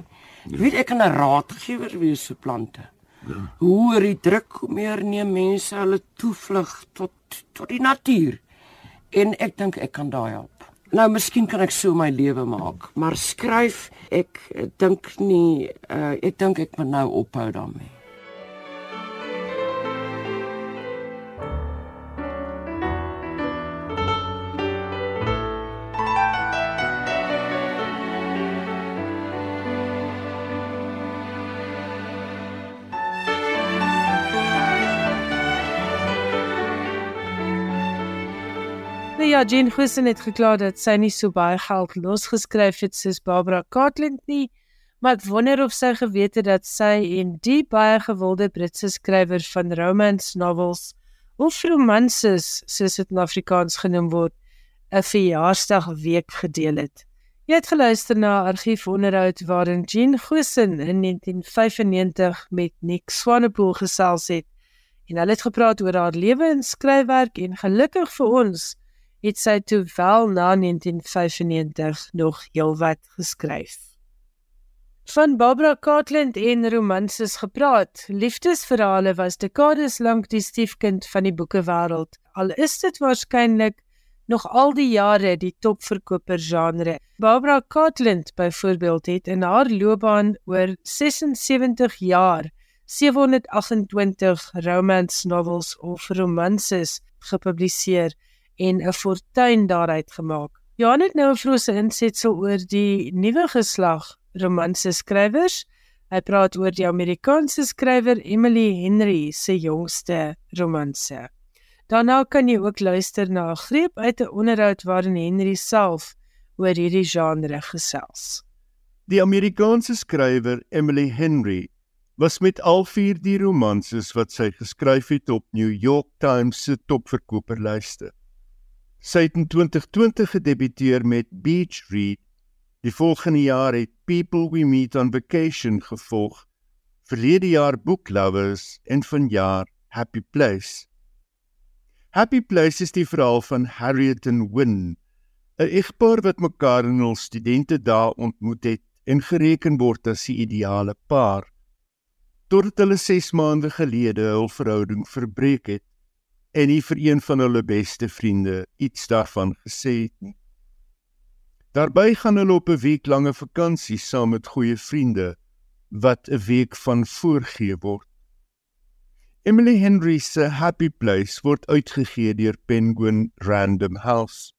Jy weet ek kan 'n raadgewer wees vir plante. Ja. Hoe oor die druk hoe meer neem mense hulle toevlug tot tot die natuur. En ek dink ek kan daai help. Nou miskien kan ek so my lewe maak, maar skryf ek dink nie uh, ek dink ek moet nou ophou daarmee. Ja, Jean Gussen het gekla dat sy nie so baie geld losgeskryf het soos Barbara Cartland nie, maar ek wonder of sy geweet het dat sy en die baie gewilde Britse skrywer van romance novels of romanses, soos dit in Afrikaans genoem word, 'n verjaarsdag week gedeel het. Jy het geluister na argiefonderhoud waarin Jean Gussen in 1995 met Nick Swanepoel gesels het. En hulle het gepraat oor haar lewe en skryfwerk en gelukkig vir ons het sy toe wel na 1995 nog heelwat geskryf. Van Barbara Cartland en romanses gepraat. Liefdesverhale was dekades lank die stiefkind van die boekewêreld. Al is dit waarskynlik nog al die jare die topverkoper genre. Barbara Cartland byvoorbeeld het in haar loopbaan oor 76 jaar 728 romance novels of romanses gepubliseer en 'n fortuin daaruit gemaak. Johan het nou 'n vrose insetsel oor die nuwe geslag romanse skrywers. Hy praat oor die Amerikaanse skrywer Emily Henry se jongste romanse. Daarna kan jy ook luister na 'n greep uit 'n onderhoud waarin Henry self oor hierdie genre gesels. Die Amerikaanse skrywer Emily Henry was met al vier die romanses wat sy geskryf het op New York Times se topverkoperlyste. Sy het in 2020 gedebuteer met Beach Read. Die volgende jaar het People We Meet on Vacation gevolg. Verlede jaar Book Lovers en vanjaar Happy Place. Happy Place is die verhaal van Harriet en Win, 'n egpaar wat mekaar in hul studente dae ontmoet het en gereken word as die ideale paar. Totdat hulle 6 maande gelede hul verhouding verbreek het en nie vir een van hulle beste vriende iets daarvan gesê het nie. Daarby gaan hulle op 'n week lange vakansie saam met goeie vriende wat 'n week van voorgee word. Emily Henry se Happy Place word uitgegee deur Penguin Random House.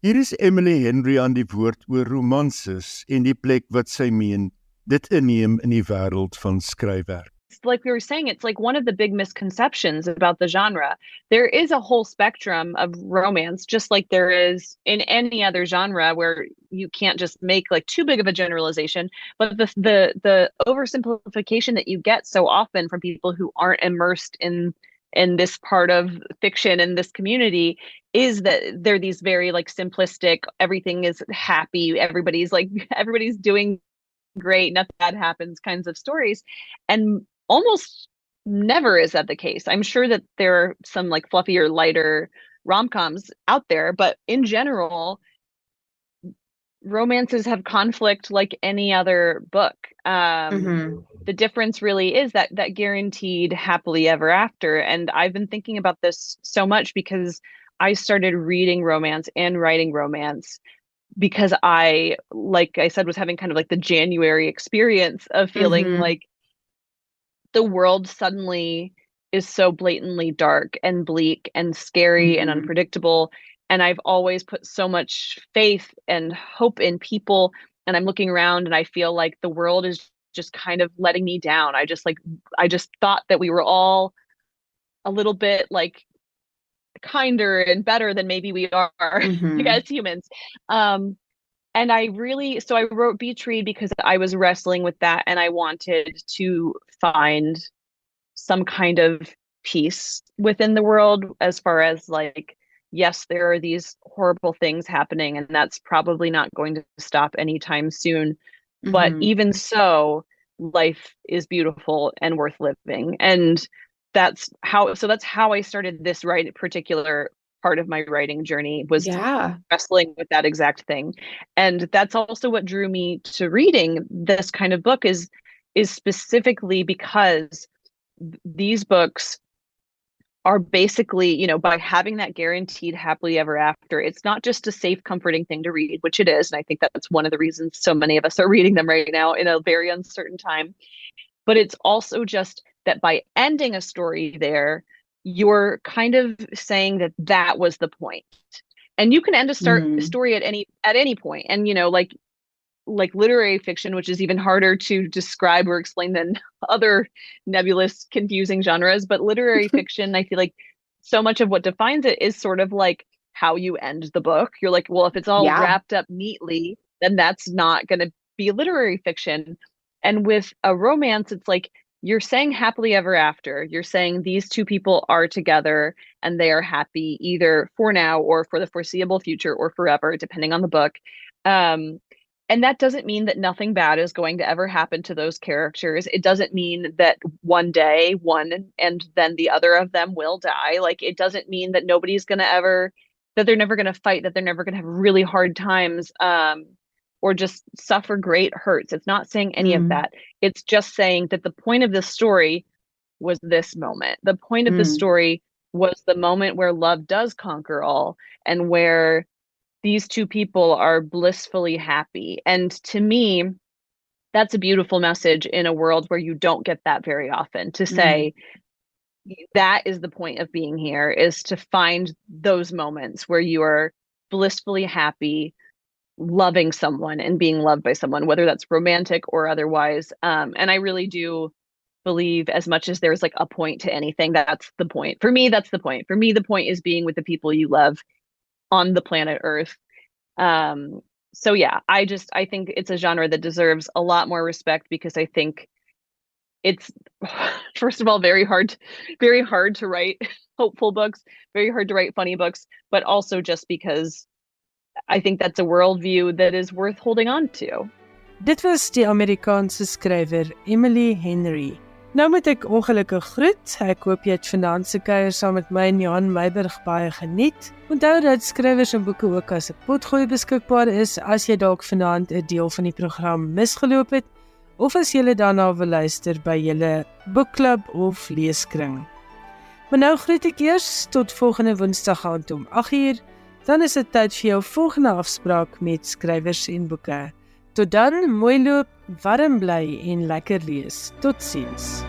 Hier is Emily Henry aan die woord oor romanses en die plek wat sy meen dit inneem in die wêreld van skryfwerk. Like we were saying, it's like one of the big misconceptions about the genre. There is a whole spectrum of romance, just like there is in any other genre where you can't just make like too big of a generalization. But the the the oversimplification that you get so often from people who aren't immersed in in this part of fiction and this community is that they're these very like simplistic everything is happy everybody's like *laughs* everybody's doing great nothing bad happens kinds of stories and almost never is that the case. I'm sure that there are some like fluffier, lighter rom coms out there, but in general, romances have conflict like any other book. Um, mm-hmm. The difference really is that that guaranteed happily ever after. And I've been thinking about this so much because I started reading romance and writing romance because I, like I said, was having kind of like the January experience of feeling mm-hmm. like the world suddenly is so blatantly dark and bleak and scary mm-hmm. and unpredictable and i've always put so much faith and hope in people and i'm looking around and i feel like the world is just kind of letting me down i just like i just thought that we were all a little bit like kinder and better than maybe we are *laughs* mm-hmm. as humans um and I really so I wrote Beach Read because I was wrestling with that and I wanted to find some kind of peace within the world as far as like yes there are these horrible things happening and that's probably not going to stop anytime soon mm-hmm. but even so life is beautiful and worth living and that's how so that's how I started this right particular part of my writing journey was yeah. wrestling with that exact thing and that's also what drew me to reading this kind of book is is specifically because these books are basically, you know, by having that guaranteed happily ever after, it's not just a safe, comforting thing to read, which it is. And I think that's one of the reasons so many of us are reading them right now in a very uncertain time. But it's also just that by ending a story there, you're kind of saying that that was the point. And you can end a start mm. story at any at any point. And you know like like literary fiction which is even harder to describe or explain than *laughs* other nebulous confusing genres. But literary *laughs* fiction i feel like so much of what defines it is sort of like how you end the book. You're like well if it's all yeah. wrapped up neatly then that's not going to be literary fiction. And with a romance it's like you're saying happily ever after. You're saying these two people are together and they are happy either for now or for the foreseeable future or forever, depending on the book. Um, and that doesn't mean that nothing bad is going to ever happen to those characters. It doesn't mean that one day one and then the other of them will die. Like it doesn't mean that nobody's going to ever that they're never going to fight, that they're never going to have really hard times. Um, or just suffer great hurts. It's not saying any mm. of that. It's just saying that the point of this story was this moment. The point of mm. the story was the moment where love does conquer all and where these two people are blissfully happy. And to me, that's a beautiful message in a world where you don't get that very often to say mm. that is the point of being here is to find those moments where you are blissfully happy loving someone and being loved by someone, whether that's romantic or otherwise. Um, and I really do believe as much as there's like a point to anything, that's the point. For me, that's the point. For me, the point is being with the people you love on the planet Earth. Um, so yeah, I just I think it's a genre that deserves a lot more respect because I think it's *sighs* first of all very hard very hard to write *laughs* hopeful books, very hard to write funny books, but also just because I think that's a worldview that is worth holding on to. Dit was die Amerikaanse skrywer Emily Henry. Nou moet ek ongelukkig groet. Ek hoop jy het vanaand se kuier saam met my en Johan Meiburg baie geniet. Onthou dat skrywers en boeke ook as 'n potgooi beskikbaar is as jy dalk vanaand 'n deel van die program misgeloop het of as jy daarna wil luister by julle boekklub of leeskring. Maar nou groet ek eers tot volgende Woensdag aand om 8uur. Dan is dit tyd vir jou volgende afspraak met skrywers en boeke. Tot dan, mooi loop, warm bly en lekker lees. Totsiens.